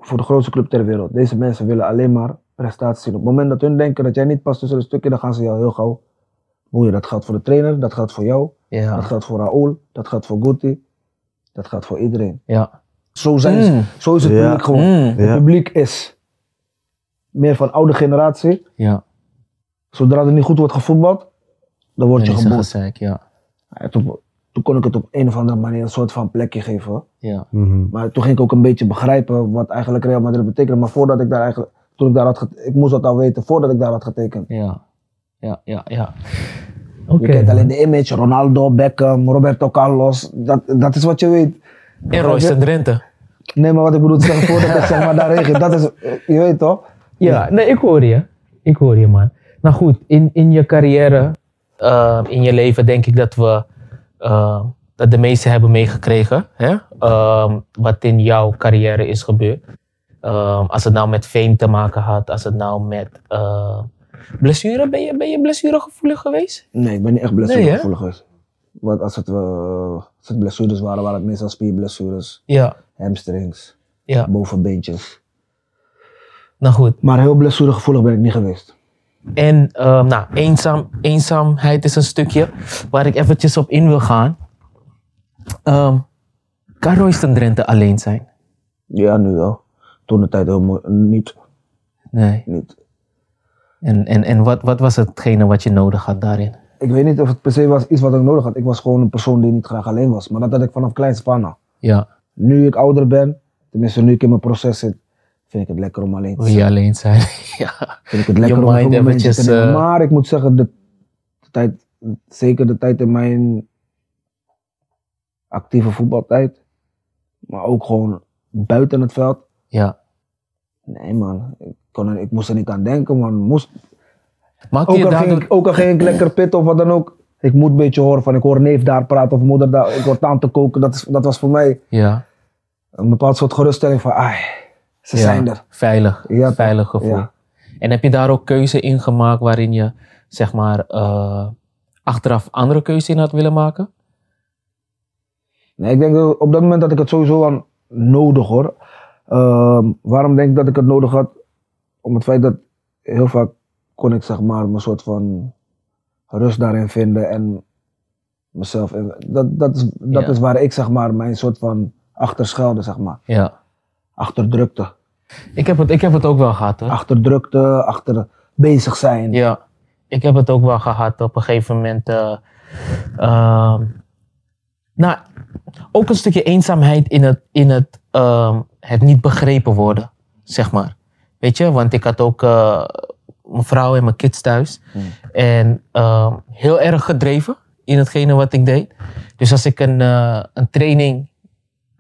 voor de grootste club ter wereld. Deze mensen willen alleen maar prestaties zien. Op het moment dat hun denken dat jij niet past tussen de stukken, dan gaan ze jou heel gauw boeien. Dat geldt voor de trainer, dat geldt voor jou, dat geldt voor Raúl, dat geldt voor Guti, dat geldt voor iedereen. Ja. Zo, zijn ze, Mm. zo is het Ja. publiek gewoon. Mm. Het Ja. publiek is meer van oude generatie. Ja. Zodra er niet goed wordt gevoetbald, dan word je gezeik, ja. Toen, kon ik het op een of andere manier een soort van plekje geven. Ja. Mhm. Maar toen ging ik ook een beetje begrijpen wat eigenlijk Real Madrid betekende. Maar voordat ik daar eigenlijk, toen ik daar had ik moest dat al weten voordat ik daar had getekend. Ja. Ja, ja, ja. Je kent alleen de image, Ronaldo, Beckham, Roberto Carlos. Dat, dat is wat je weet. En Royce en Drenthe. Nee, maar wat ik bedoel te zeggen voordat ik zeg maar. Dat is, je weet toch? Ja, nee, ik hoor je. Ik hoor je, man. Nou goed, in, in je carrière, eh, in je leven, denk ik dat we eh, dat de meesten hebben meegekregen. Hè? Ehm, wat in jouw carrière is gebeurd. Ehm, als het nou met fame te maken had, als het nou met eh, blessure, ben je, ben je blessuregevoelig geweest? Nee, ik ben niet echt Nee, blessuregevoelig geweest. Want als het, eh, als het blessures waren, waren het meestal spierblessures, Ja, hamstrings, ja. bovenbeentjes. Nou goed. Maar heel blessuregevoelig ben ik niet geweest. En ehm, nou, eenzaam, eenzaamheid is een stukje waar ik eventjes op in wil gaan. Ehm kan Royston Drenthe alleen zijn? Ja, nu wel. Toen de tijd mooi. Niet. Nee. niet. En, en, en wat, wat was hetgene wat je nodig had daarin? Ik weet niet of het per se was iets wat ik nodig had. Ik was gewoon een persoon die niet graag alleen was. Maar dat had ik vanaf kleins al. Ja, Nu ik ouder ben, tenminste nu ik in mijn proces zit, vind ik het lekker om alleen te wil zijn. je alleen zijn? ja. Vind ik het lekker om mind een momentje eventjes, te nemen. eh, Maar ik moet zeggen, de, de tijd, zeker de tijd in mijn actieve voetbaltijd, maar ook gewoon buiten het veld. ja. Nee man, ik, kon ik moest er niet aan denken man. Moest, Maak ook, je al ging daardoor... ook al ging ik lekker pitten of wat dan ook. Ik moet een beetje horen van ik hoor neef daar praten of moeder daar. Ik hoor tante koken. Dat, is, dat was voor mij Ja, een bepaald soort geruststelling van ai, ze ja. zijn er. Veilig, Ja, veilig gevoel. ja. En heb je daar ook keuze in gemaakt waarin je, zeg maar, eh, achteraf andere keuze in had willen maken? Nee, ik denk dat op dat moment had ik het sowieso aan nodig hoor. Ehm, waarom denk ik dat ik het nodig had? Om het feit dat heel vaak kon ik zeg maar mijn soort van rust daarin vinden en mezelf. in- Dat, dat, is, dat Ja. is waar ik zeg maar mijn soort van achterschuilde zeg maar. Ja. Achterdrukte. Ik heb het, ik heb het ook wel gehad hoor. Achterdrukte, achter bezig zijn. Ja, ik heb het ook wel gehad op een gegeven moment. eh, ehm, nou, ook een stukje eenzaamheid in het, in het, ehm, het niet begrepen worden, zeg maar. Weet je, want ik had ook eh, mijn vrouw en mijn kids thuis. En ehm, heel erg gedreven in hetgene wat ik deed. Dus als ik een, eh, een training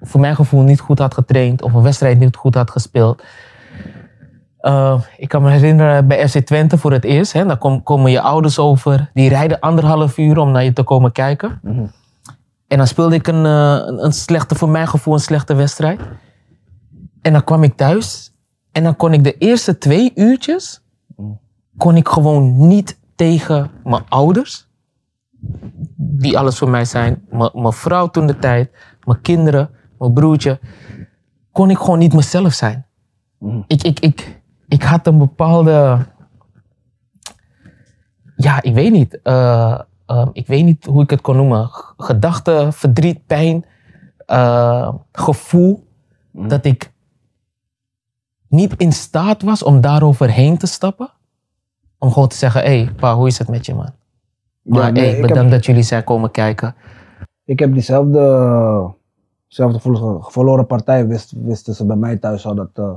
voor mijn gevoel niet goed had getraind of een wedstrijd niet goed had gespeeld, uh, ik kan me herinneren bij FC Twente voor het eerst. Hè, dan kom- komen je ouders over. Die rijden anderhalf uur om naar je te komen kijken. Mhm. En dan speelde ik een, eh, een, een slechte, voor mijn gevoel, een slechte wedstrijd. En dan kwam ik thuis. En dan kon ik de eerste twee uurtjes... kon ik gewoon niet tegen mijn ouders. Die alles voor mij zijn. Mijn vrouw toen de tijd. Mijn kinderen. Mijn broertje. Kon ik gewoon niet mezelf zijn ik, ik, ik, ik had een bepaalde. Ja, ik weet niet. eh, eh, ik weet niet hoe ik het kon noemen. G- Gedachte, verdriet, pijn, eh, gevoel. Dat ik niet in staat was om daaroverheen te stappen. Om gewoon te zeggen: hé, hey, pa, hoe is het met je, man? Maar Ja, nee, hey, bedankt heb- dat jullie zijn komen kijken. Ik heb diezelfde, gevoel- verloren partij wist, wisten ze bij mij thuis al dat eh,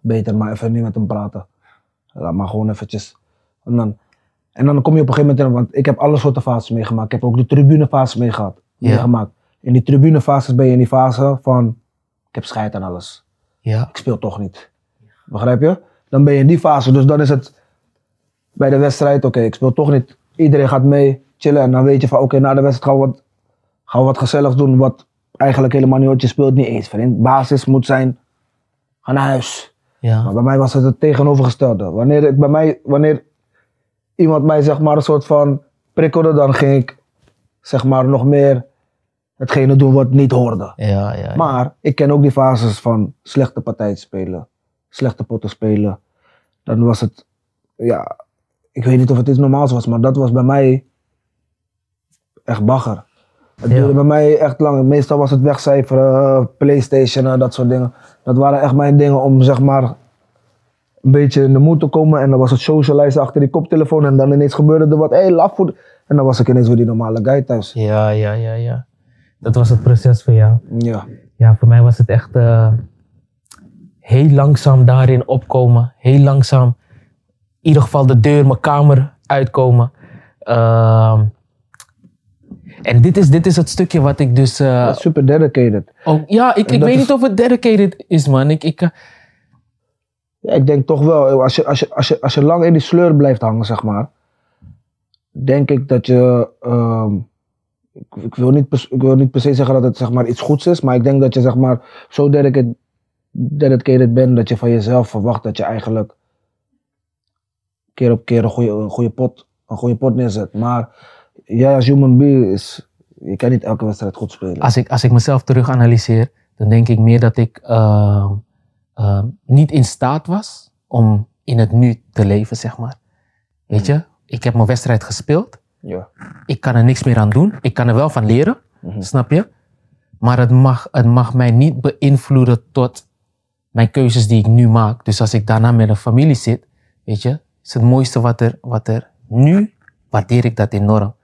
beter maar even niet met hem praten. Laat maar gewoon eventjes. En dan, en dan kom je op een gegeven moment in, want ik heb alle soorten fases meegemaakt. Ik heb ook de tribunefase meegehad, Ja. meegemaakt. In die tribunefases ben je in die fase van, ik heb scheid aan alles. Ja, Ik speel toch niet. Begrijp je? Dan ben je in die fase, dus dan is het bij de wedstrijd, oké, ik speel toch niet. Iedereen gaat mee, chillen. En dan weet je van, oké, na de wedstrijd gaan we, wat, gaan we wat gezelligs doen. Wat eigenlijk helemaal niet je speelt, niet eens. Vriend. Basis moet zijn, ga naar huis. Maar Ja. bij mij was het het tegenovergestelde. Wanneer, ik bij mij, wanneer iemand mij zeg maar een soort van prikkelde, dan ging ik zeg maar nog meer hetgene doen wat niet hoorde. Ja, ja. Maar ik ken ook die fases van slechte partijen spelen, slechte potten spelen. Dan was het, ja, ik weet niet of het iets normaals was, maar dat was bij mij echt bagger. Het Ja. duurde bij mij echt lang. Meestal was het wegcijferen, Playstation, eh, dat soort dingen. Dat waren echt mijn dingen om zeg maar een beetje in de moed te komen. En dan was het socializen achter die koptelefoon. En dan ineens gebeurde er wat. Hé, hey, lafvoet. En dan was ik ineens weer die normale guy thuis. ja, ja, ja, ja. Dat was het proces voor jou. Ja. Ja, voor mij was het echt eh, heel langzaam daarin opkomen. Heel langzaam, in ieder geval de deur, mijn kamer uitkomen. Ehm, en dit is, dit is het stukje wat ik dus. eh, Dat is super dedicated. ook, ja, ik, En ik weet is- niet of het dedicated is, man. Ik, ik, eh, Ja, ik denk toch wel, als je, als, je, als, je, als je lang in die sleur blijft hangen, zeg maar, denk ik dat je. ehm, ik, ik, wil niet, ik wil niet per se zeggen dat het zeg maar, iets goeds is, maar ik denk dat je zeg maar, zo dedicated, dedicated bent dat je van jezelf verwacht dat je eigenlijk keer op keer een goede, een goede, pot, een goede pot neerzet. Maar jij als human being is. Je kan niet elke wedstrijd goed spelen. als, ik, als ik mezelf terug analyseer, dan denk ik meer dat ik ehm, ehm, niet in staat was om in het nu te leven, zeg maar. Weet je, ik heb mijn wedstrijd gespeeld. Ja. ik kan er niks meer aan doen. Ik kan er wel van leren, Mhm. snap je? Maar het mag, het mag mij niet beïnvloeden tot mijn keuzes die ik nu maak. Dus als ik daarna met een familie zit, weet je, is het mooiste wat er, wat er nu, waardeer ik dat enorm.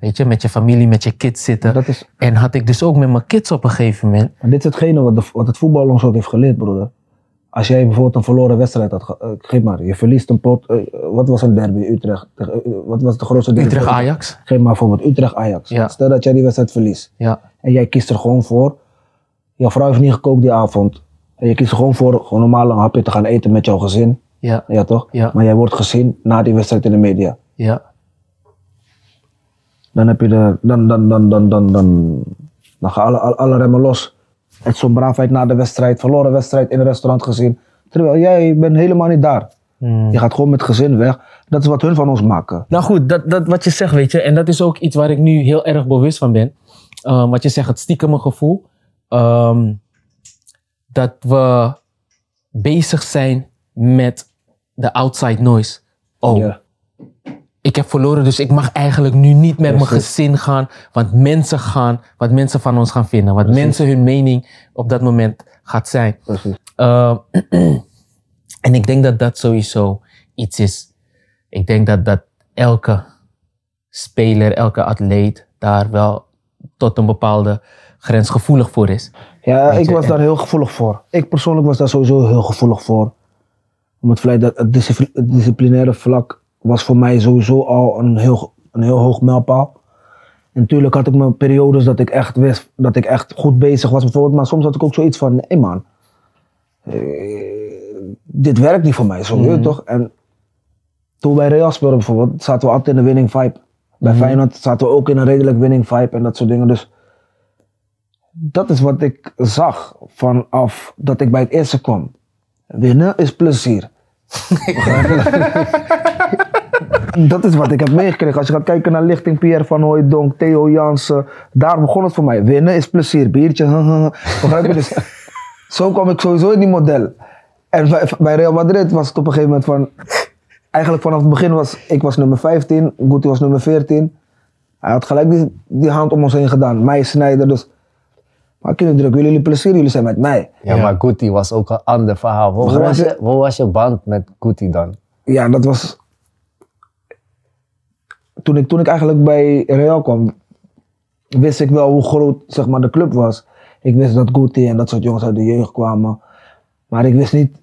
Weet je, met je familie, met je kids zitten. Dat is, En had ik dus ook met mijn kids op een gegeven moment. En dit is hetgene wat, de, wat het voetbal ons ook heeft geleerd, broeder. Als jij bijvoorbeeld een verloren wedstrijd had, ge- eh, geef maar, je verliest een pot, eh, wat was een derby, Utrecht, eh, wat was de grootste derby? Utrecht Ajax. Geef maar bijvoorbeeld Utrecht-Ajax. Ja. Stel dat jij die wedstrijd verliest Ja, en jij kiest er gewoon voor, jouw vrouw heeft niet gekookt die avond, en je kiest er gewoon voor gewoon normaal een hapje te gaan eten met jouw gezin, ja, ja toch? Ja. Maar jij wordt gezien na die wedstrijd in de media. ja. Dan heb je de, dan, dan, dan, dan, dan, dan, dan gaan alle, alle, alle remmen los. Het zo'n braafheid na de wedstrijd, verloren wedstrijd in een restaurant gezien. Terwijl jij bent helemaal niet daar. Hmm. Je gaat gewoon met gezin weg. Dat is wat hun van ons maken. Nou goed, dat, dat wat je zegt, weet je, en dat is ook iets waar ik nu heel erg bewust van ben. Ehm, wat je zegt, het stiekeme gevoel. ehm, dat we bezig zijn met de outside noise. Oh, Ja. Ik heb verloren, dus ik mag eigenlijk nu niet met mijn gezin gaan. Want mensen gaan, wat mensen van ons gaan vinden. Wat mensen hun mening op dat moment gaat zijn. Uh, en ik denk dat dat sowieso iets is. Ik denk dat, dat elke speler, elke atleet daar wel tot een bepaalde grens gevoelig voor is. Ja, Weet ik je, was daar heel gevoelig voor. Ik persoonlijk was daar sowieso heel gevoelig voor. Om het feit dat het disciplinaire vlak was voor mij sowieso al een heel, een heel hoog mijlpaal. En natuurlijk had ik mijn periodes dat ik echt wist dat ik echt goed bezig was bijvoorbeeld. Maar soms had ik ook zoiets van, nee man, eh, dit werkt niet voor mij, zo je toch? En toen bij Real speelden bijvoorbeeld, zaten we altijd in een winning vibe. Bij Feyenoord zaten we ook in een redelijk winning vibe en dat soort dingen. Dus dat is wat ik zag vanaf dat ik bij het eerste kwam. Winnen is plezier. dat is wat ik heb meegekregen. Als je gaat kijken naar Lichting, Pierre van Hooijdonk, Theo Jansen. Daar begon het voor mij. Winnen is plezier. Biertje. Begrijp je? Dus, zo kwam ik sowieso in die model. En bij, bij Real Madrid was het op een gegeven moment van... Eigenlijk vanaf het begin was ik was nummer 15, Guti was nummer 14. Hij had gelijk die, die hand om ons heen gedaan. Mij snijden. Dus maar kinderen, willen jullie plezier? Jullie zijn met mij. Ja, maar Guti was ook een ander verhaal. Hoe, was je? je, hoe was je band met Guti dan? Ja, dat was. Toen ik, toen ik eigenlijk bij Real kwam, wist ik wel hoe groot zeg maar, de club was. Ik wist dat Guti en dat soort jongens uit de jeugd kwamen. Maar ik wist niet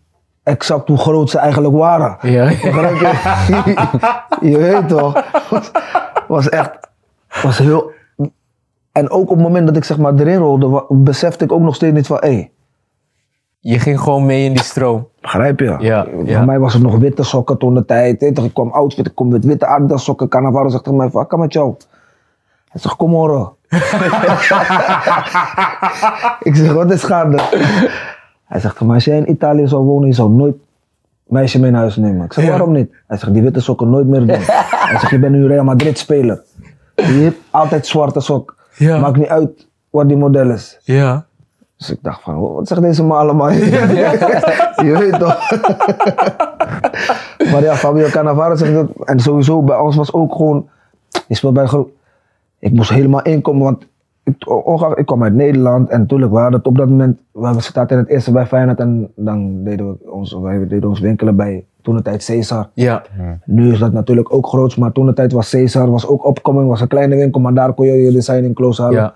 exact hoe groot ze eigenlijk waren. Ja. Je? je weet toch? Was, was echt. Was heel. En ook op het moment dat ik zeg maar erin rolde, besefte ik ook nog steeds niet van hé. Je ging gewoon mee in die stroom. Begrijp je? Ja, Voor ja. mij was het nog witte sokken toen de tijd. Toch, Ik kwam outfit, ik kom met witte Adidas sokken. Cannavaro zegt tegen mij, wat kan met jou? Hij zegt, kom horen. ik zeg, wat is gaande? Hij zegt, maar als jij in Italië zou wonen, je zou nooit meisje mee naar huis nemen. Ik zeg, waarom niet? Hij zegt, die witte sokken nooit meer doen. Hij zegt, je bent nu Real Madrid speler. Je hebt altijd zwarte sok. Ja. Maakt niet uit wat die model is. Ja. Dus ik dacht van, wat zegt deze man allemaal? je weet toch? maar ja, Fabio Cannavaro zegt dat. En sowieso, bij ons was ook gewoon, je speelt bij de groep. Ik moest helemaal inkomen, want ik, ongeacht- ik kwam uit Nederland. En natuurlijk, we hadden het op dat moment, we zaten in het eerste bij Feyenoord. En dan deden we ons, wij deden ons winkelen bij toen de tijd Caesar. Ja. Nu is dat natuurlijk ook groot, maar toen de tijd was Caesar, was ook opkoming, was een kleine winkel. Maar daar kon je je design in close halen. Ja.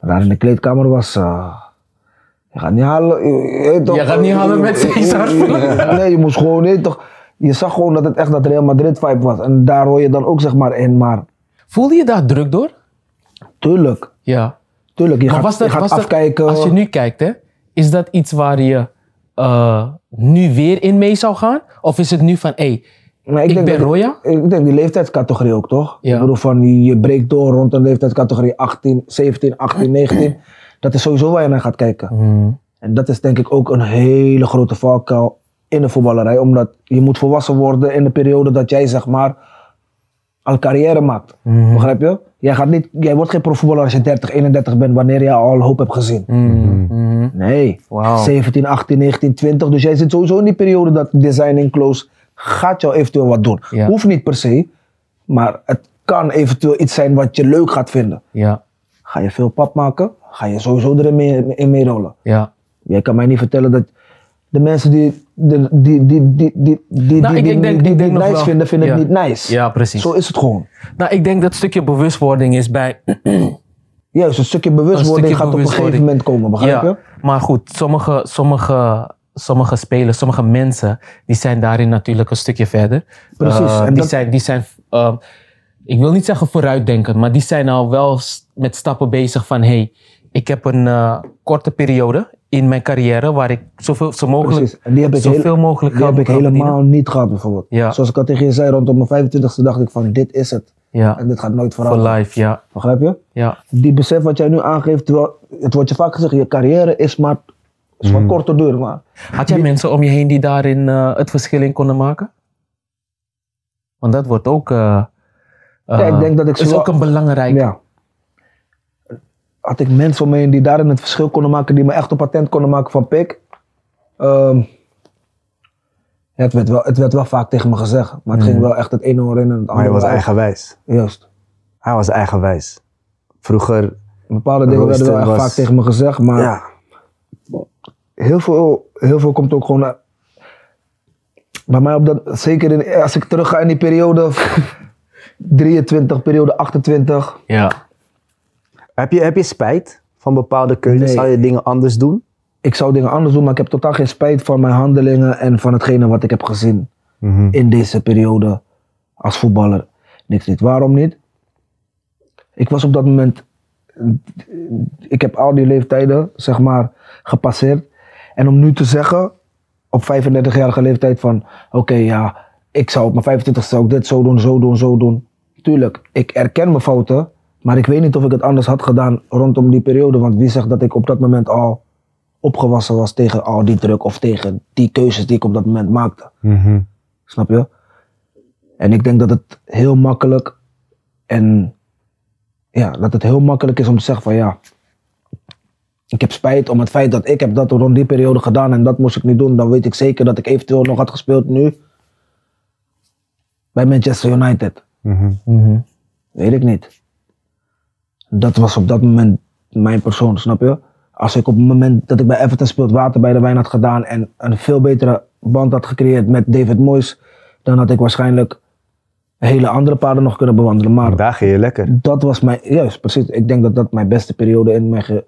Daar in de kleedkamer was. eh, je gaat niet halen. Je, toch, Je gaat niet halen met Cesar. Nee, je moest gewoon. Toch, je zag gewoon dat het echt dat Real Madrid vibe was. En daar hoor je dan ook zeg maar in. Maar Voelde je daar druk door? tuurlijk, Ja. tuurlijk. Je Maar gaat, was dat, je gaat was dat- afkijken. als je nu kijkt, hè, is dat iets waar je eh, nu weer in mee zou gaan? Of is het nu van, hé, hey, Maar ik denk ben Roya? Ik denk die leeftijdscategorie ook, toch? Ja. Ik bedoel, van je je breekt door rond een leeftijdscategorie 18, 17, 18, 19. Dat is sowieso waar je naar gaat kijken. Hmm. En dat is denk ik ook een hele grote valkuil in de voetballerij. Omdat je moet volwassen worden in de periode dat jij zeg maar al carrière maakt. Mhm. Begrijp je? Jij, gaat niet, jij wordt geen profvoetballer als je 30, 31 bent wanneer je al hoop hebt gezien. Hmm. Nee. Wauw. 17, 18, 19, 20. Dus jij zit sowieso in die periode dat design in close gaat jou eventueel wat doen. Ja. Hoeft niet per se. Maar het kan eventueel iets zijn wat je leuk gaat vinden. Ja, Ga je veel pap maken, ga je sowieso erin mee, in meerollen. ja. Jij kan mij niet vertellen dat de mensen die, die, die, die, die, die, Nou, die, ik- die, ik denk- die ik denk het nog nice wel. vinden, vinden Ja. het niet nice. Ja, precies. Zo is het gewoon. Nou, ik denk dat stukje bewustwording is bij... Juist, een stukje bewustwording stukje gaat op een gegeven moment komen, begrijp je? maar goed, sommige, sommige, sommige spelers, sommige mensen, die zijn daarin natuurlijk een stukje verder. Precies, Eh, en die dat- zijn, die zijn ehm, ik wil niet zeggen vooruitdenkend, maar die zijn al wel met stappen bezig van, hey, ik heb een eh, korte periode in mijn carrière waar ik zoveel, zo mogelijk. En die heb ik, zoveel heel- mogelijk die heb ik helemaal verdienen. niet gehad bijvoorbeeld. Ja. Zoals ik al tegen je zei, rondom mijn 25ste dacht ik van dit is het. Ja, En dit gaat nooit voor veranderen. life, ja. Begrijp je? ja. Die besef wat jij nu aangeeft, terwijl, het wordt je vaak gezegd, je carrière is maar is van korte duur. Maar Had jij mensen om je heen die daarin eh, het verschil in konden maken? Want dat wordt ook. eh, Ja, ik denk dat ik is ook een belangrijk. ja. Had ik mensen om me heen die daarin het verschil konden maken, die me echt op patent konden maken van pik. ehm, ja, het, werd wel, het werd wel vaak tegen me gezegd, maar het ging wel echt het ene oor in en het andere Maar hij was eigenwijs. Juist. Hij was eigenwijs. Vroeger, Bepaalde dingen werden wel echt was- vaak tegen me gezegd, maar ja. heel, veel, heel veel komt ook gewoon. Bij mij op dat, zeker in, als ik terug ga in die periode 23, periode 28. Ja. Heb je, heb je spijt van bepaalde keuzes? Nee. Zou je dingen anders doen? Ik zou dingen anders doen, maar ik heb totaal geen spijt van mijn handelingen en van hetgene wat ik heb gezien in deze periode als voetballer. Niks niet. Waarom niet? Ik was op dat moment, ik heb al die leeftijden, zeg maar, gepasseerd. En om nu te zeggen, op 35-jarige leeftijd van, oké ja, ik zou op mijn 25 zou ik dit zo doen, zo doen, zo doen. Tuurlijk, ik erken mijn fouten, maar ik weet niet of ik het anders had gedaan rondom die periode. Want wie zegt dat ik op dat moment al opgewassen was tegen al die druk of tegen die keuzes die ik op dat moment maakte. Snap je? En ik denk dat het heel makkelijk en ja, dat het heel makkelijk is om te zeggen van ja, ik heb spijt om het feit dat ik heb dat rond die periode gedaan en dat moest ik niet doen. Dan weet ik zeker dat ik eventueel nog had gespeeld nu bij Manchester United. Mhm. Weet ik niet. Dat was op dat moment mijn persoon, snap je? Als ik op het moment dat ik bij Everton speelde water bij de wijn had gedaan en een veel betere band had gecreëerd met David Moyes, dan had ik waarschijnlijk hele andere paden nog kunnen bewandelen. Maar Daar ging je lekker. dat was mijn, juist precies, ik denk dat dat mijn beste periode in mijn ge-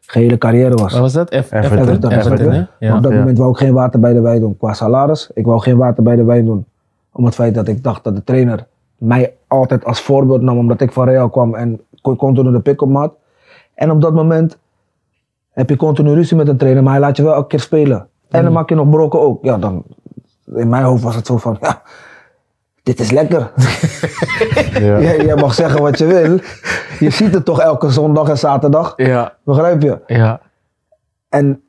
gehele carrière was. Wat was dat? F- Everton. Everton, Everton, Everton, hè? Op dat Ja. moment wou ik geen water bij de wijn doen qua salaris. Ik wou geen water bij de wijn doen. Om het feit dat ik dacht dat de trainer mij altijd als voorbeeld nam. Omdat ik van Real kwam en continu de pick-up had. En op dat moment heb je continu ruzie met een trainer, maar hij laat je wel elke keer spelen. En dan maak je nog brokken ook. Ja, dan, in mijn hoofd was het zo van, ja, dit is lekker. Ja. jij, jij mag zeggen wat je wil. Je ziet het toch elke zondag en zaterdag. Ja, Begrijp je? ja, En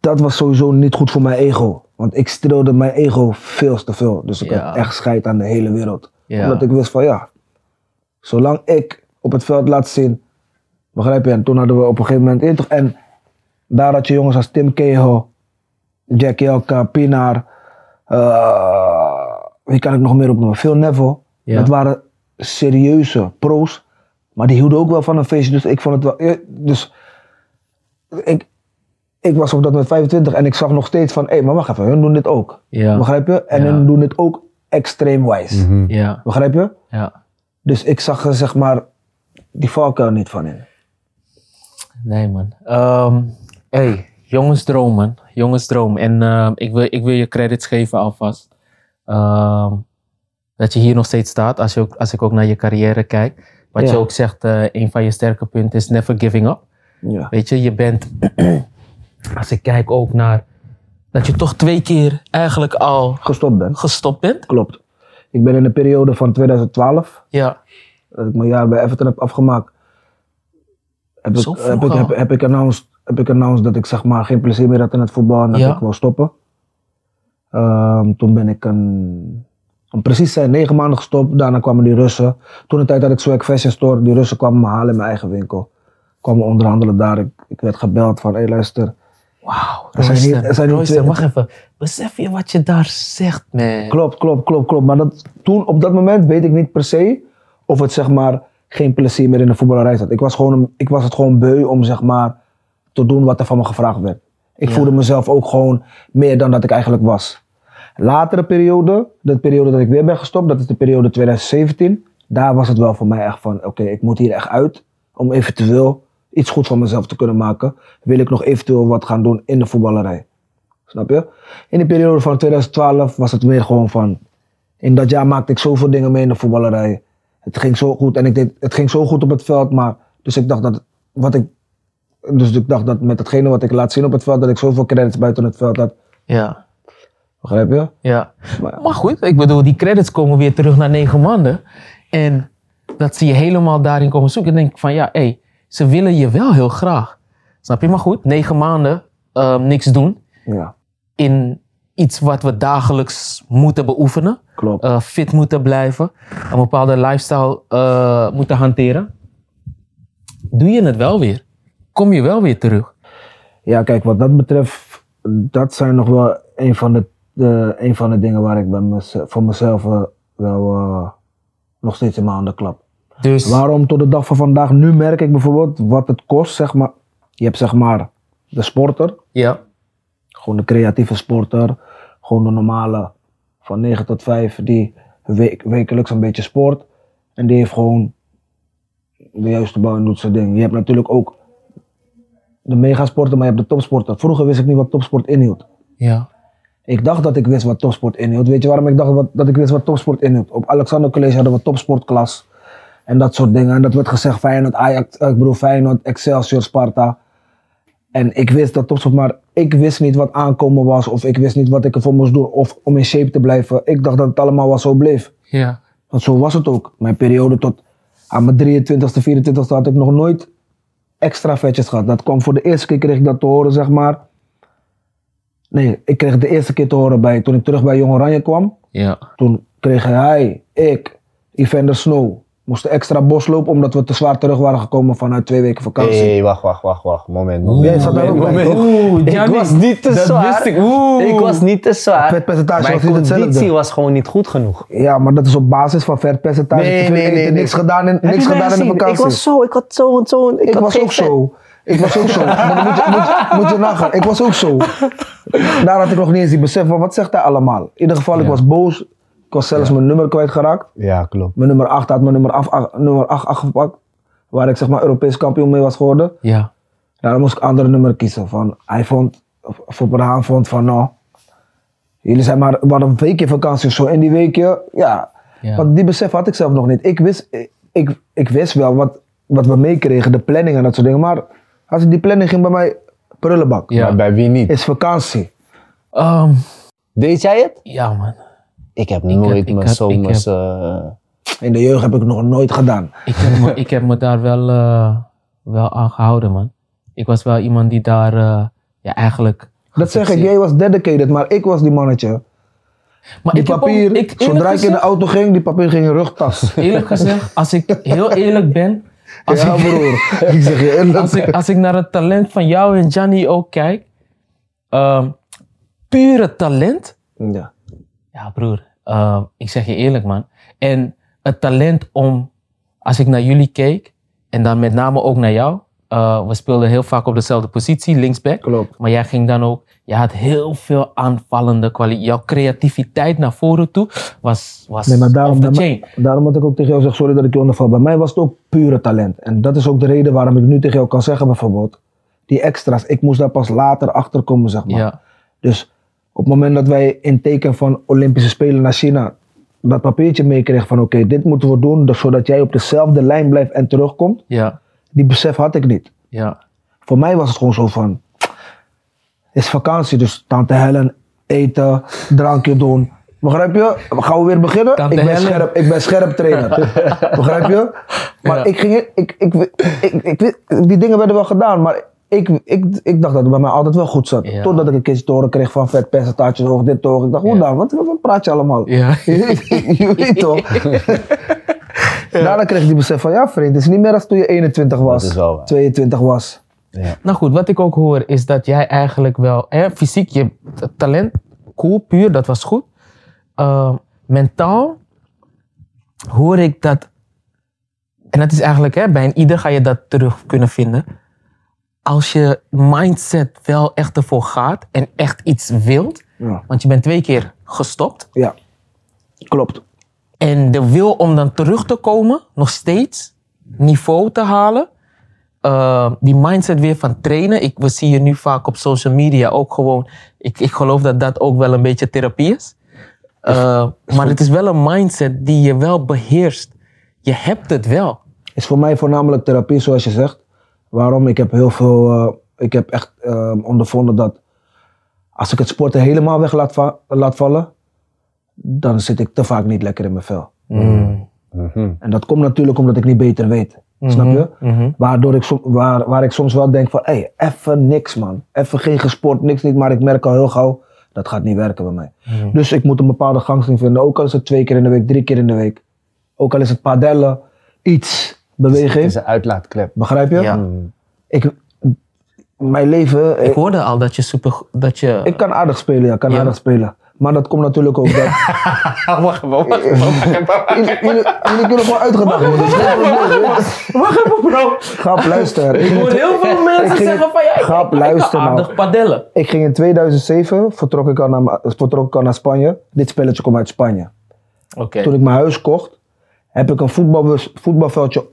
dat was sowieso niet goed voor mijn ego. Want ik streelde mijn ego veel te veel. Dus ik Ja. had echt scheid aan de hele wereld. Omdat ik wist van ja, zolang ik op het veld laat zien. Begrijp je? En toen hadden we op een gegeven moment in toch. En daar had je jongens als Tim Cahill, Jack Jelka, Pinaar. eh, wie kan ik nog meer opnoemen? Phil Neville. Ja. Dat waren serieuze pro's. Maar die hielden ook wel van een feestje. Dus ik vond het wel. eh, Dus ik, ik was op dat moment 25 en ik zag nog steeds van, hé, maar wacht even, hun doen dit ook. ja, Begrijp je? En Ja. hun doen dit ook extreem wijs. ja, Begrijp je? ja. Dus ik zag er zeg maar die valkuil niet van in. Nee, man. Ehm hey, jongensdroom, man. Jongensdroom. En ehm, ik, wil, ik wil je credits geven alvast. Ehm, dat je hier nog steeds staat, als, je ook, als ik ook naar je carrière kijk. Wat Ja. je ook zegt, eh, een van je sterke punten is never giving up. Ja. Weet je, je bent, als ik kijk ook naar, dat je toch twee keer eigenlijk al Gestopt ben. gestopt bent. Klopt. Ik ben in de periode van 2012, Ja, dat ik mijn jaar bij Everton heb afgemaakt, heb ik, heb ik, heb, heb ik, announced, heb ik announced dat ik zeg maar geen plezier meer had in het voetbal en dat Ja. ik wou stoppen. Ehm, toen ben ik een, om precies zijn, negen maanden gestopt. Daarna kwamen die Russen. Toen de tijd had ik Swag Fashion Store. Die Russen kwamen me halen in mijn eigen winkel. Kwamen onderhandelen daar. Ik, ik werd gebeld van, hé hey, luister. wauw. Er zijn hier- Royster, er zijn hier Royster, twee- wacht even. Besef je wat je daar zegt, man? Klopt, klopt, klopt, klopt. Maar dat, toen, op dat moment weet ik niet per se of het zeg maar geen plezier meer in de voetballerij zat. Ik was, gewoon, een- ik was het gewoon beu om zeg maar te doen wat er van me gevraagd werd. Ik Ja. voelde mezelf ook gewoon meer dan dat ik eigenlijk was. Latere periode, de periode dat ik weer ben gestopt, dat is de periode 2017. Daar was het wel voor mij echt van, oké, ik moet hier echt uit om eventueel iets goed van mezelf te kunnen maken. Wil ik nog eventueel wat gaan doen in de voetballerij. Snap je? In de periode van 2012 was het meer gewoon van. In dat jaar maakte ik zoveel dingen mee in de voetballerij. Het ging zo goed en ik deed, het ging zo goed op het veld, maar. Dus ik dacht dat. Wat ik, dus ik dacht dat met hetgene wat ik laat zien op het veld, dat ik zoveel credits buiten het veld had. Ja, Begrijp je? ja. Maar- Maar goed, ik bedoel, die credits komen weer terug naar negen maanden. En dat zie je helemaal daarin komen zoeken. En denk ik van, ja, hé, ze willen je wel heel graag. Snap je? Maar goed, negen maanden ehm, niks doen. Ja, In iets wat we dagelijks moeten beoefenen. klopt. eh, fit moeten blijven. Een bepaalde lifestyle eh, moeten hanteren. Doe je het wel weer? Kom je wel weer terug? Ja, kijk, wat dat betreft, dat zijn nog wel een van de, de, een van de dingen waar ik bij mezelf, voor mezelf eh, wel nog steeds in mijn handen klap. Dus, Waarom tot de dag van vandaag? Nu merk ik bijvoorbeeld wat het kost, zeg maar. Je hebt zeg maar de sporter, ja, gewoon de creatieve sporter, gewoon de normale van 9 tot 5 die week, wekelijks een beetje sport. En die heeft gewoon de juiste bouw en doet zijn ding. Je hebt natuurlijk ook de megasporter, maar je hebt de topsporter. Vroeger wist ik niet wat topsport inhield. ja, Ik dacht dat ik wist wat topsport inhield. Weet je waarom ik dacht wat, dat ik wist wat topsport inhield? Op Alexander College hadden we topsportklas. En dat soort dingen. En dat werd gezegd Feyenoord, Ajax, eh, ik bedoel Feyenoord, Excelsior, Sparta. En ik wist dat topsport, maar ik wist niet wat aankomen was. Of ik wist niet wat ik ervoor moest doen. Of om in shape te blijven. Ik dacht dat het allemaal wel zo bleef. ja, Want zo was het ook. Mijn periode tot aan mijn 23ste, 24ste had ik nog nooit extra vetjes gehad. Dat kwam voor de eerste keer kreeg ik dat te horen, zeg maar. Nee, ik kreeg de eerste keer te horen bij, toen ik terug bij Jong Oranje kwam. ja. Toen kregen hij, ik, Evander Snow, moesten extra bos lopen omdat we te zwaar terug waren gekomen vanuit twee weken vakantie. Hé, wacht, wacht, wacht, wacht. Moment, moment. Jij zat daar ook bij? Oeh, Ik was niet te dat zwaar. wist ik. Oeh. Ik was niet te zwaar. Vetpercentage Mijn was niet hetzelfde. conditie was gewoon niet goed genoeg. Ja, maar dat is op basis van vetpercentage. te veel eten, Niks gedaan in, niks gedaan in de vakantie. Ik was zo, ik had zo en zo. Ik, Ik had was ook vet. zo. Ik was ook zo. Maar dan moet je, moet, moet je nagaan. Ik was ook zo. Daar had ik nog niet eens die besef van wat zegt hij allemaal. In ieder geval, ik was boos. Ik was zelfs mijn nummer kwijtgeraakt. Ja, klopt. Mijn nummer 8 had mijn nummer 8, af- nummer 8 afgepakt. Waar ik zeg maar Europees kampioen mee was geworden. Ja, Daarom moest ik een andere nummer kiezen. Van, hij vond, Haan vond van nou, jullie zijn maar, hadden een weekje vakantie of zo. En die weekje, ja, Ja. want die besef had ik zelf nog niet. Ik wist, ik, ik wist wel wat, wat we meekregen, de planning en dat soort dingen. Maar als ik die planning ging bij mij Prullenbak. Ja. Maar bij wie niet? Is vakantie. Ehm, Deed jij het? ja, man. Ik heb nooit mijn heb- zomers... eh, In de jeugd heb ik nog nooit gedaan. Ik heb me, ik heb me daar wel, eh, wel aan gehouden, man. Ik was wel iemand die daar eh, ja, eigenlijk. Dat zeg ik, jij was dedicated, maar ik was die mannetje. Maar Die ik ook- papier, ik- zodra ik in de auto ging, die papier ging in rugtas. Eerlijk gezegd, als ik heel eerlijk ben. Als, ja ik, broer, ik zeg je eerlijk. als, ik, als ik naar het talent van jou en Gianni ook kijk. ehm, pure talent. Ja. Ja, broer. eh, ik zeg je eerlijk, man. En het talent om, als ik naar jullie keek, en dan met name ook naar jou. eh, we speelden heel vaak op dezelfde positie, linksback. Klopt. Maar jij ging dan ook, je had heel veel aanvallende kwaliteit. Jouw creativiteit naar voren toe was, was Nee, maar daarom, daarom moet ik ook tegen jou zeggen, sorry dat ik je onderval. Bij mij was het ook pure talent. En dat is ook de reden waarom ik nu tegen jou kan zeggen bijvoorbeeld, die extra's, ik moest daar pas later achter komen, zeg maar. Ja, Dus op het moment dat wij in teken van Olympische Spelen naar China dat papiertje meekregen van oké, dit moeten we doen, dus zodat jij op dezelfde lijn blijft en terugkomt, ja, die besef had ik niet. ja. Voor mij was het gewoon zo van, het is vakantie, dus tante Helen, eten, drankje doen. Begrijp je? Gaan we weer beginnen? Tante ik, ben Helen. scherp, ik ben scherp trainer. Begrijp je? Maar Ja. ik ging, in- ik, ik, ik, ik, ik- die dingen werden wel gedaan, maar ik, ik, ik dacht dat het bij mij altijd wel goed zat. Ja. Totdat ik een keertje te horen kreeg van vet percentage hoog, dit hoog. Ik dacht, hoe Ja. dan? Wat, wat praat je allemaal? Ja. je weet toch? Daarna kreeg ik die besef van, ja vriend, het is niet meer als toen je 21 was, Dat is wel waar. 22 was. Nou goed, wat ik ook hoor is dat jij eigenlijk wel, hè, fysiek, je talent, cool, puur, dat was goed. Uh, mentaal hoor ik dat, en dat is eigenlijk, hè, bij een ieder ga je dat terug kunnen vinden. Als je mindset wel echt ervoor gaat en echt iets wilt, Ja, want je bent twee keer gestopt. ja. klopt. En de wil om dan terug te komen, nog steeds niveau te halen. Uh, die mindset weer van trainen. Ik, we zien je nu vaak op social media ook gewoon. Ik, ik geloof dat dat ook wel een beetje therapie is. Uh, maar het is wel een mindset die je wel beheerst. Je hebt het wel. is voor mij voornamelijk therapie, zoals je zegt. Waarom? Ik heb heel veel, eh, ik heb echt eh, ondervonden dat als ik het sporten helemaal weg laat, va- laat vallen, dan zit ik te vaak niet lekker in mijn vel. mhm. En dat komt natuurlijk omdat ik niet beter weet. Snap je? Mhm. Waardoor ik, som- waar, waar ik soms wel denk van, hé, hey, even niks man. Even geen gesport, niks niet. Maar ik merk al heel gauw, dat gaat niet werken bij mij. Dus ik moet een bepaalde gangsting vinden. Ook al is het twee keer in de week, drie keer in de week. Ook al is het padellen, iets, Het beweging. is een uitlaatklep. Begrijp je? Ja. Ik, mijn leven, Ik ik, hoorde al dat je super. Dat je, ik kan aardig spelen, ja, kan Ja. aardig spelen. Maar dat komt natuurlijk ook dat... wacht even, wacht jullie, jullie kunnen gewoon uitgedacht worden. Wacht even, bro. Grap, luister. Ik hoor heel veel mensen zeggen van ja, Grap, luister nou. aardig padellen. Ik ging in 2007, vertrok ik al naar, vertrok ik al naar Spanje. Dit spelletje komt uit Spanje. Oké. Toen ik mijn huis kocht, heb ik een voetbalveldje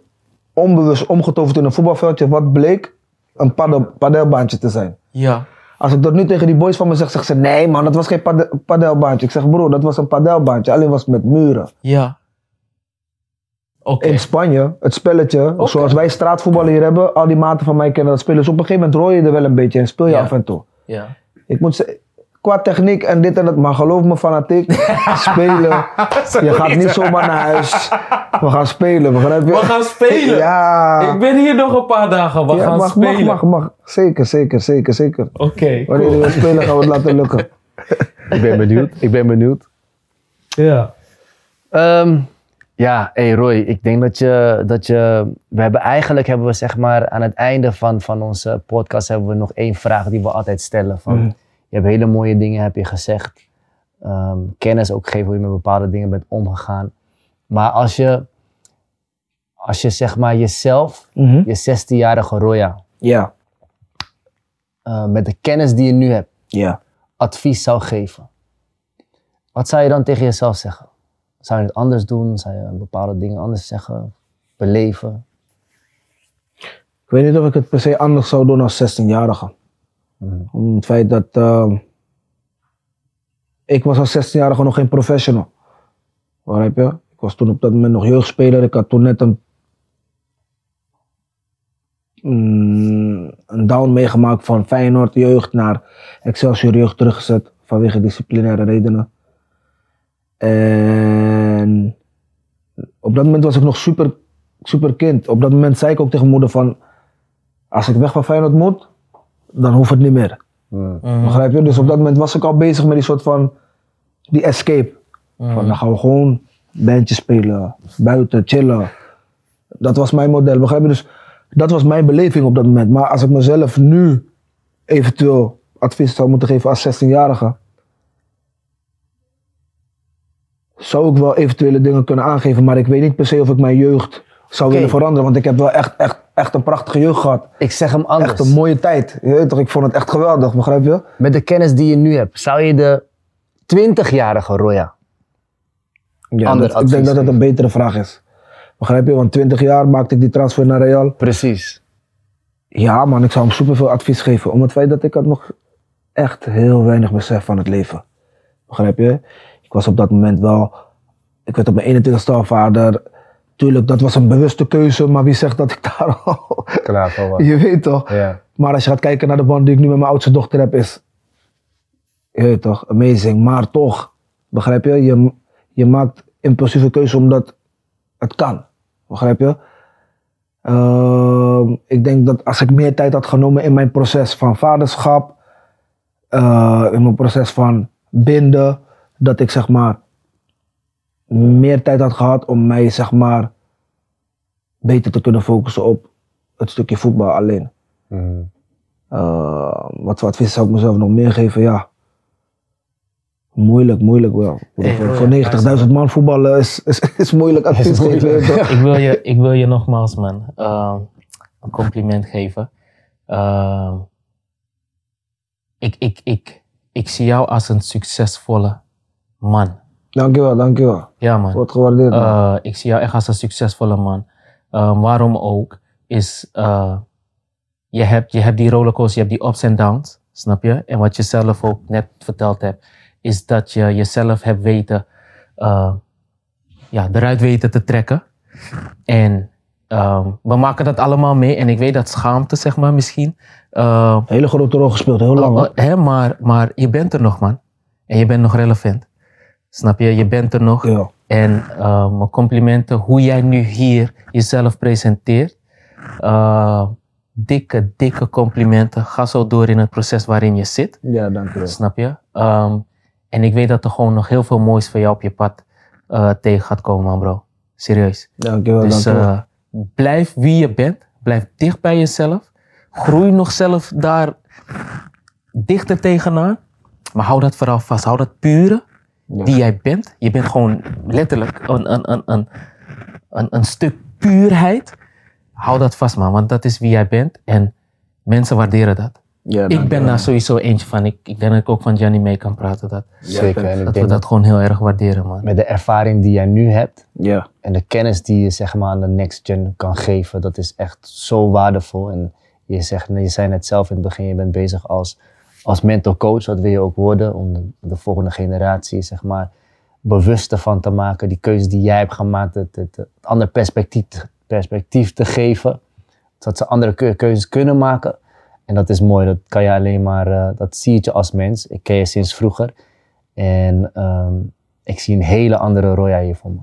onbewust omgetoverd in een voetbalveldje. Wat bleek een padel, padelbaantje te zijn. Ja. Als ik dat nu tegen die boys van me zeg, zeggen ze nee man, dat was geen pade- padelbaantje. Ik zeg broer, dat was een padelbaantje, alleen was het met muren. Ja. Oké. In Spanje, het spelletje, zoals wij straatvoetballen hier hebben, al die maten van mij kennen dat spelen. Dus op een gegeven moment rooi je er wel een beetje en speel je Ja. af en toe. Ja. Ik moet zeggen, qua techniek en dit en dat, maar geloof me fanatiek, spelen. Je gaat niet zomaar naar huis. We gaan spelen, begrijp je? We gaan spelen. Ja. Ik ben hier nog een paar dagen. We Ja, gaan mag, spelen. mag, mag, mag. Zeker, zeker, zeker, zeker. Oké. Wanneer we spelen gaan we het laten lukken. Ik ben benieuwd. Ik ben benieuwd. Ja. Ehm, ja, hey Roy, ik denk dat je, dat je... We hebben eigenlijk, hebben we zeg maar, aan het einde van, van onze podcast hebben we nog één vraag die we altijd stellen. Van, Mhm. Je hebt hele mooie dingen, heb je gezegd. Ehm, kennis ook gegeven hoe je met bepaalde dingen bent omgegaan. Maar als je, als je zeg maar jezelf, je 16-jarige Roya, Ja, eh, met de kennis die je nu hebt, ja. advies zou geven. Wat zou je dan tegen jezelf zeggen? Zou je het anders doen? Zou je bepaalde dingen anders zeggen? Beleven? Ik weet niet of ik het per se anders zou doen als 16-jarige. Om het feit dat ehm, ik was als 16-jarige nog geen professional. Begrijp je? Ik was toen op dat moment nog jeugdspeler. Ik had toen net een mm, een down meegemaakt van Feyenoord jeugd naar Excelsior jeugd teruggezet vanwege disciplinaire redenen. En op dat moment was ik nog super, super kind. Op dat moment zei ik ook tegen moeder van, als ik weg van Feyenoord moet, dan hoeft het niet meer. Begrijp je? Dus op dat moment was ik al bezig met die soort van, die escape. Van dan gaan we gewoon bandjes spelen, buiten, chillen. Dat was mijn model, begrijp je? Dus dat was mijn beleving op dat moment. Maar als ik mezelf nu eventueel advies zou moeten geven als 16-jarige, zou ik wel eventuele dingen kunnen aangeven, maar ik weet niet per se of ik mijn jeugd zou willen veranderen. Want ik heb wel echt, echt, echt een prachtige jeugd gehad. Ik zeg hem anders. Echt een mooie tijd. Je weet toch, ik vond het echt geweldig, begrijp je? Met de kennis die je nu hebt, zou je de 20-jarige Roya Ja, dat- ik denk dat dat een betere vraag is. Begrijp je? Want 20 jaar maakte ik die transfer naar Real. Precies. Ja, man, ik zou hem superveel advies geven. Om het feit dat ik had nog echt heel weinig besef van het leven. Begrijp je? Ik was op dat moment wel. Ik werd op mijn 21ste al vader. Tuurlijk, dat was een bewuste keuze, maar wie zegt dat ik daar al. Klaar voor wat. je weet toch? Ja. Maar als je gaat kijken naar de band die ik nu met mijn oudste dochter heb, is. Je weet toch, amazing. Maar toch, begrijp je? Je, je maakt impulsieve keuze omdat het kan. Begrijp je? Ehm, ik denk dat als ik meer tijd had genomen in mijn proces van vaderschap, eh, in mijn proces van binden, dat ik zeg maar meer tijd had gehad om mij zeg maar beter te kunnen focussen op het stukje voetbal alleen. Eh, wat voor advies zou ik mezelf nog meer geven? Ja. Moeilijk, moeilijk wel. Hey, voor voor 90.000 man voetballen is, is, is moeilijk advies geven. je toch? ik, wil je, ik wil je nogmaals, man, eh, een compliment geven. Eh, ik, ik, ik, ik zie jou als een succesvolle man. Dankjewel, dankjewel. Ja, man. Wordt gewaardeerd. man. Eh, ik zie jou echt als een succesvolle man. Eh, waarom ook, is eh, je, hebt, je hebt die rollercoaster, je hebt die ups en downs, snap je? En wat je zelf ook net verteld hebt, is dat je jezelf hebt weten, eh, ja, eruit weten te trekken. En ehm, we maken dat allemaal mee. En ik weet dat schaamte, zeg maar, misschien. eh, Hele grote rol gespeeld, heel lang. Oh, oh, hè, maar, maar je bent er nog, man. En je bent nog relevant. Snap je? Je bent er nog. Ja. En eh, mijn complimenten hoe jij nu hier jezelf presenteert. Eh, dikke, dikke complimenten. Ga zo door in het proces waarin je zit. ja, dankjewel. Snap je? Ehm, en ik weet dat er gewoon nog heel veel moois voor jou op je pad eh, tegen gaat komen, man, bro. Serieus. Dankjewel, Dus dankjewel. eh, blijf wie je bent. Blijf dicht bij jezelf. Groei nog zelf daar dichter tegenaan. Maar hou dat vooral vast. Hou dat pure Ja. die jij bent. Je bent gewoon letterlijk een, een, een, een, een, een stuk puurheid. Hou dat vast, man. Want dat is wie jij bent. En mensen waarderen dat. ja, Ik ben daar sowieso eentje van. Ik, ik denk dat ik ook van Gianni mee kan praten. Dat, Zeker. En ik dat we denk dat gewoon heel erg waarderen, man. met de ervaring die jij nu hebt Ja. en de kennis die je zeg maar, aan de next gen kan geven, dat is echt zo waardevol. En je, zegt, je zei net zelf in het begin, je bent bezig als, als mental coach, wat wil je ook worden, om de, de volgende generatie zeg maar, bewuster van te maken, die keuzes die jij hebt gemaakt, het, het, het ander perspectief, perspectief te geven, zodat ze andere keu- keuzes kunnen maken. En dat is mooi, dat kan je alleen maar, eh, dat zie je als mens. Ik ken je sinds vroeger. En ehm, ik zie een hele andere Roya hier voor me.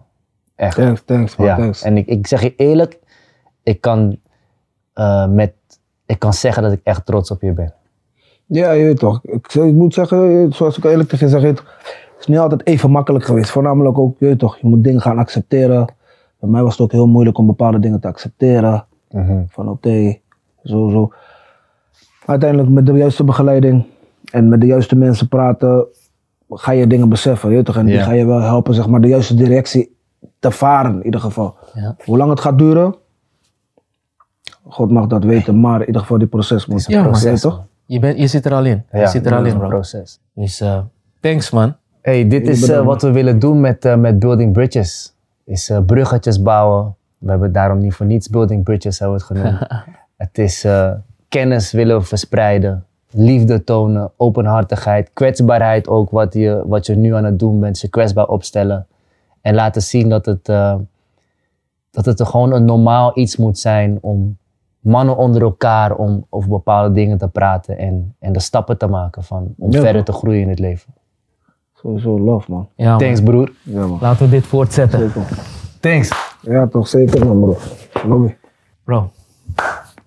Echt. Thanks, thanks man, Ja, thanks. en ik, ik zeg je eerlijk, ik kan, eh, met, ik kan zeggen dat ik echt trots op je ben. Ja, je weet toch. Ik, ik moet zeggen, zoals ik eerlijk tegen je zeg, het is niet altijd even makkelijk geweest. Voornamelijk ook, je weet toch, je moet dingen gaan accepteren. Bij mij was het ook heel moeilijk om bepaalde dingen te accepteren. Van oké, zo, zo. Uiteindelijk met de juiste begeleiding en met de juiste mensen praten, ga je dingen beseffen, je weet toch. En die ga je wel helpen, zeg maar, de juiste directie te varen in ieder geval. Ja. Hoe lang het gaat duren, God mag dat weten, maar in ieder geval die proces moet. Ja, weet toch? Je, bent, je zit er al in. je zit er al in, een bro. proces. Dus eh, thanks, man. Hey, dit is eh, wat we willen doen met, eh, met Building Bridges. Is eh, bruggetjes bouwen. We hebben daarom niet voor niets Building Bridges hebben we het genoemd. het is eh, kennis willen verspreiden. Liefde tonen, openhartigheid, kwetsbaarheid ook. Wat je, wat je nu aan het doen bent, je kwetsbaar opstellen. En laten zien dat het, eh, dat het er gewoon een normaal iets moet zijn om mannen onder elkaar om over bepaalde dingen te praten en, en de stappen te maken van, om Ja, verder man. te groeien in het leven. Sowieso love, man. Ja, man. Thanks broer. Ja, man. Laten we dit voortzetten. Zeker. Thanks. Ja, toch zeker, man, bro. Lobby. Bro,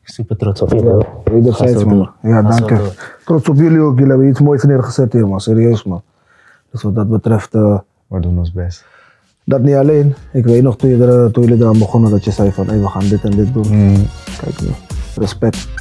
super trots op je. bro. Ja, wederzijds, man. Ja, dank je. Trots op jullie ook. Jullie hebben iets moois neergezet hier, man. Serieus, man. Dus wat dat betreft, eh, We doen ons best. Dat niet alleen. Ik weet nog toen, je er, toen jullie eraan begonnen dat je zei van, hé, we gaan dit en dit doen. Kijk nu, respect.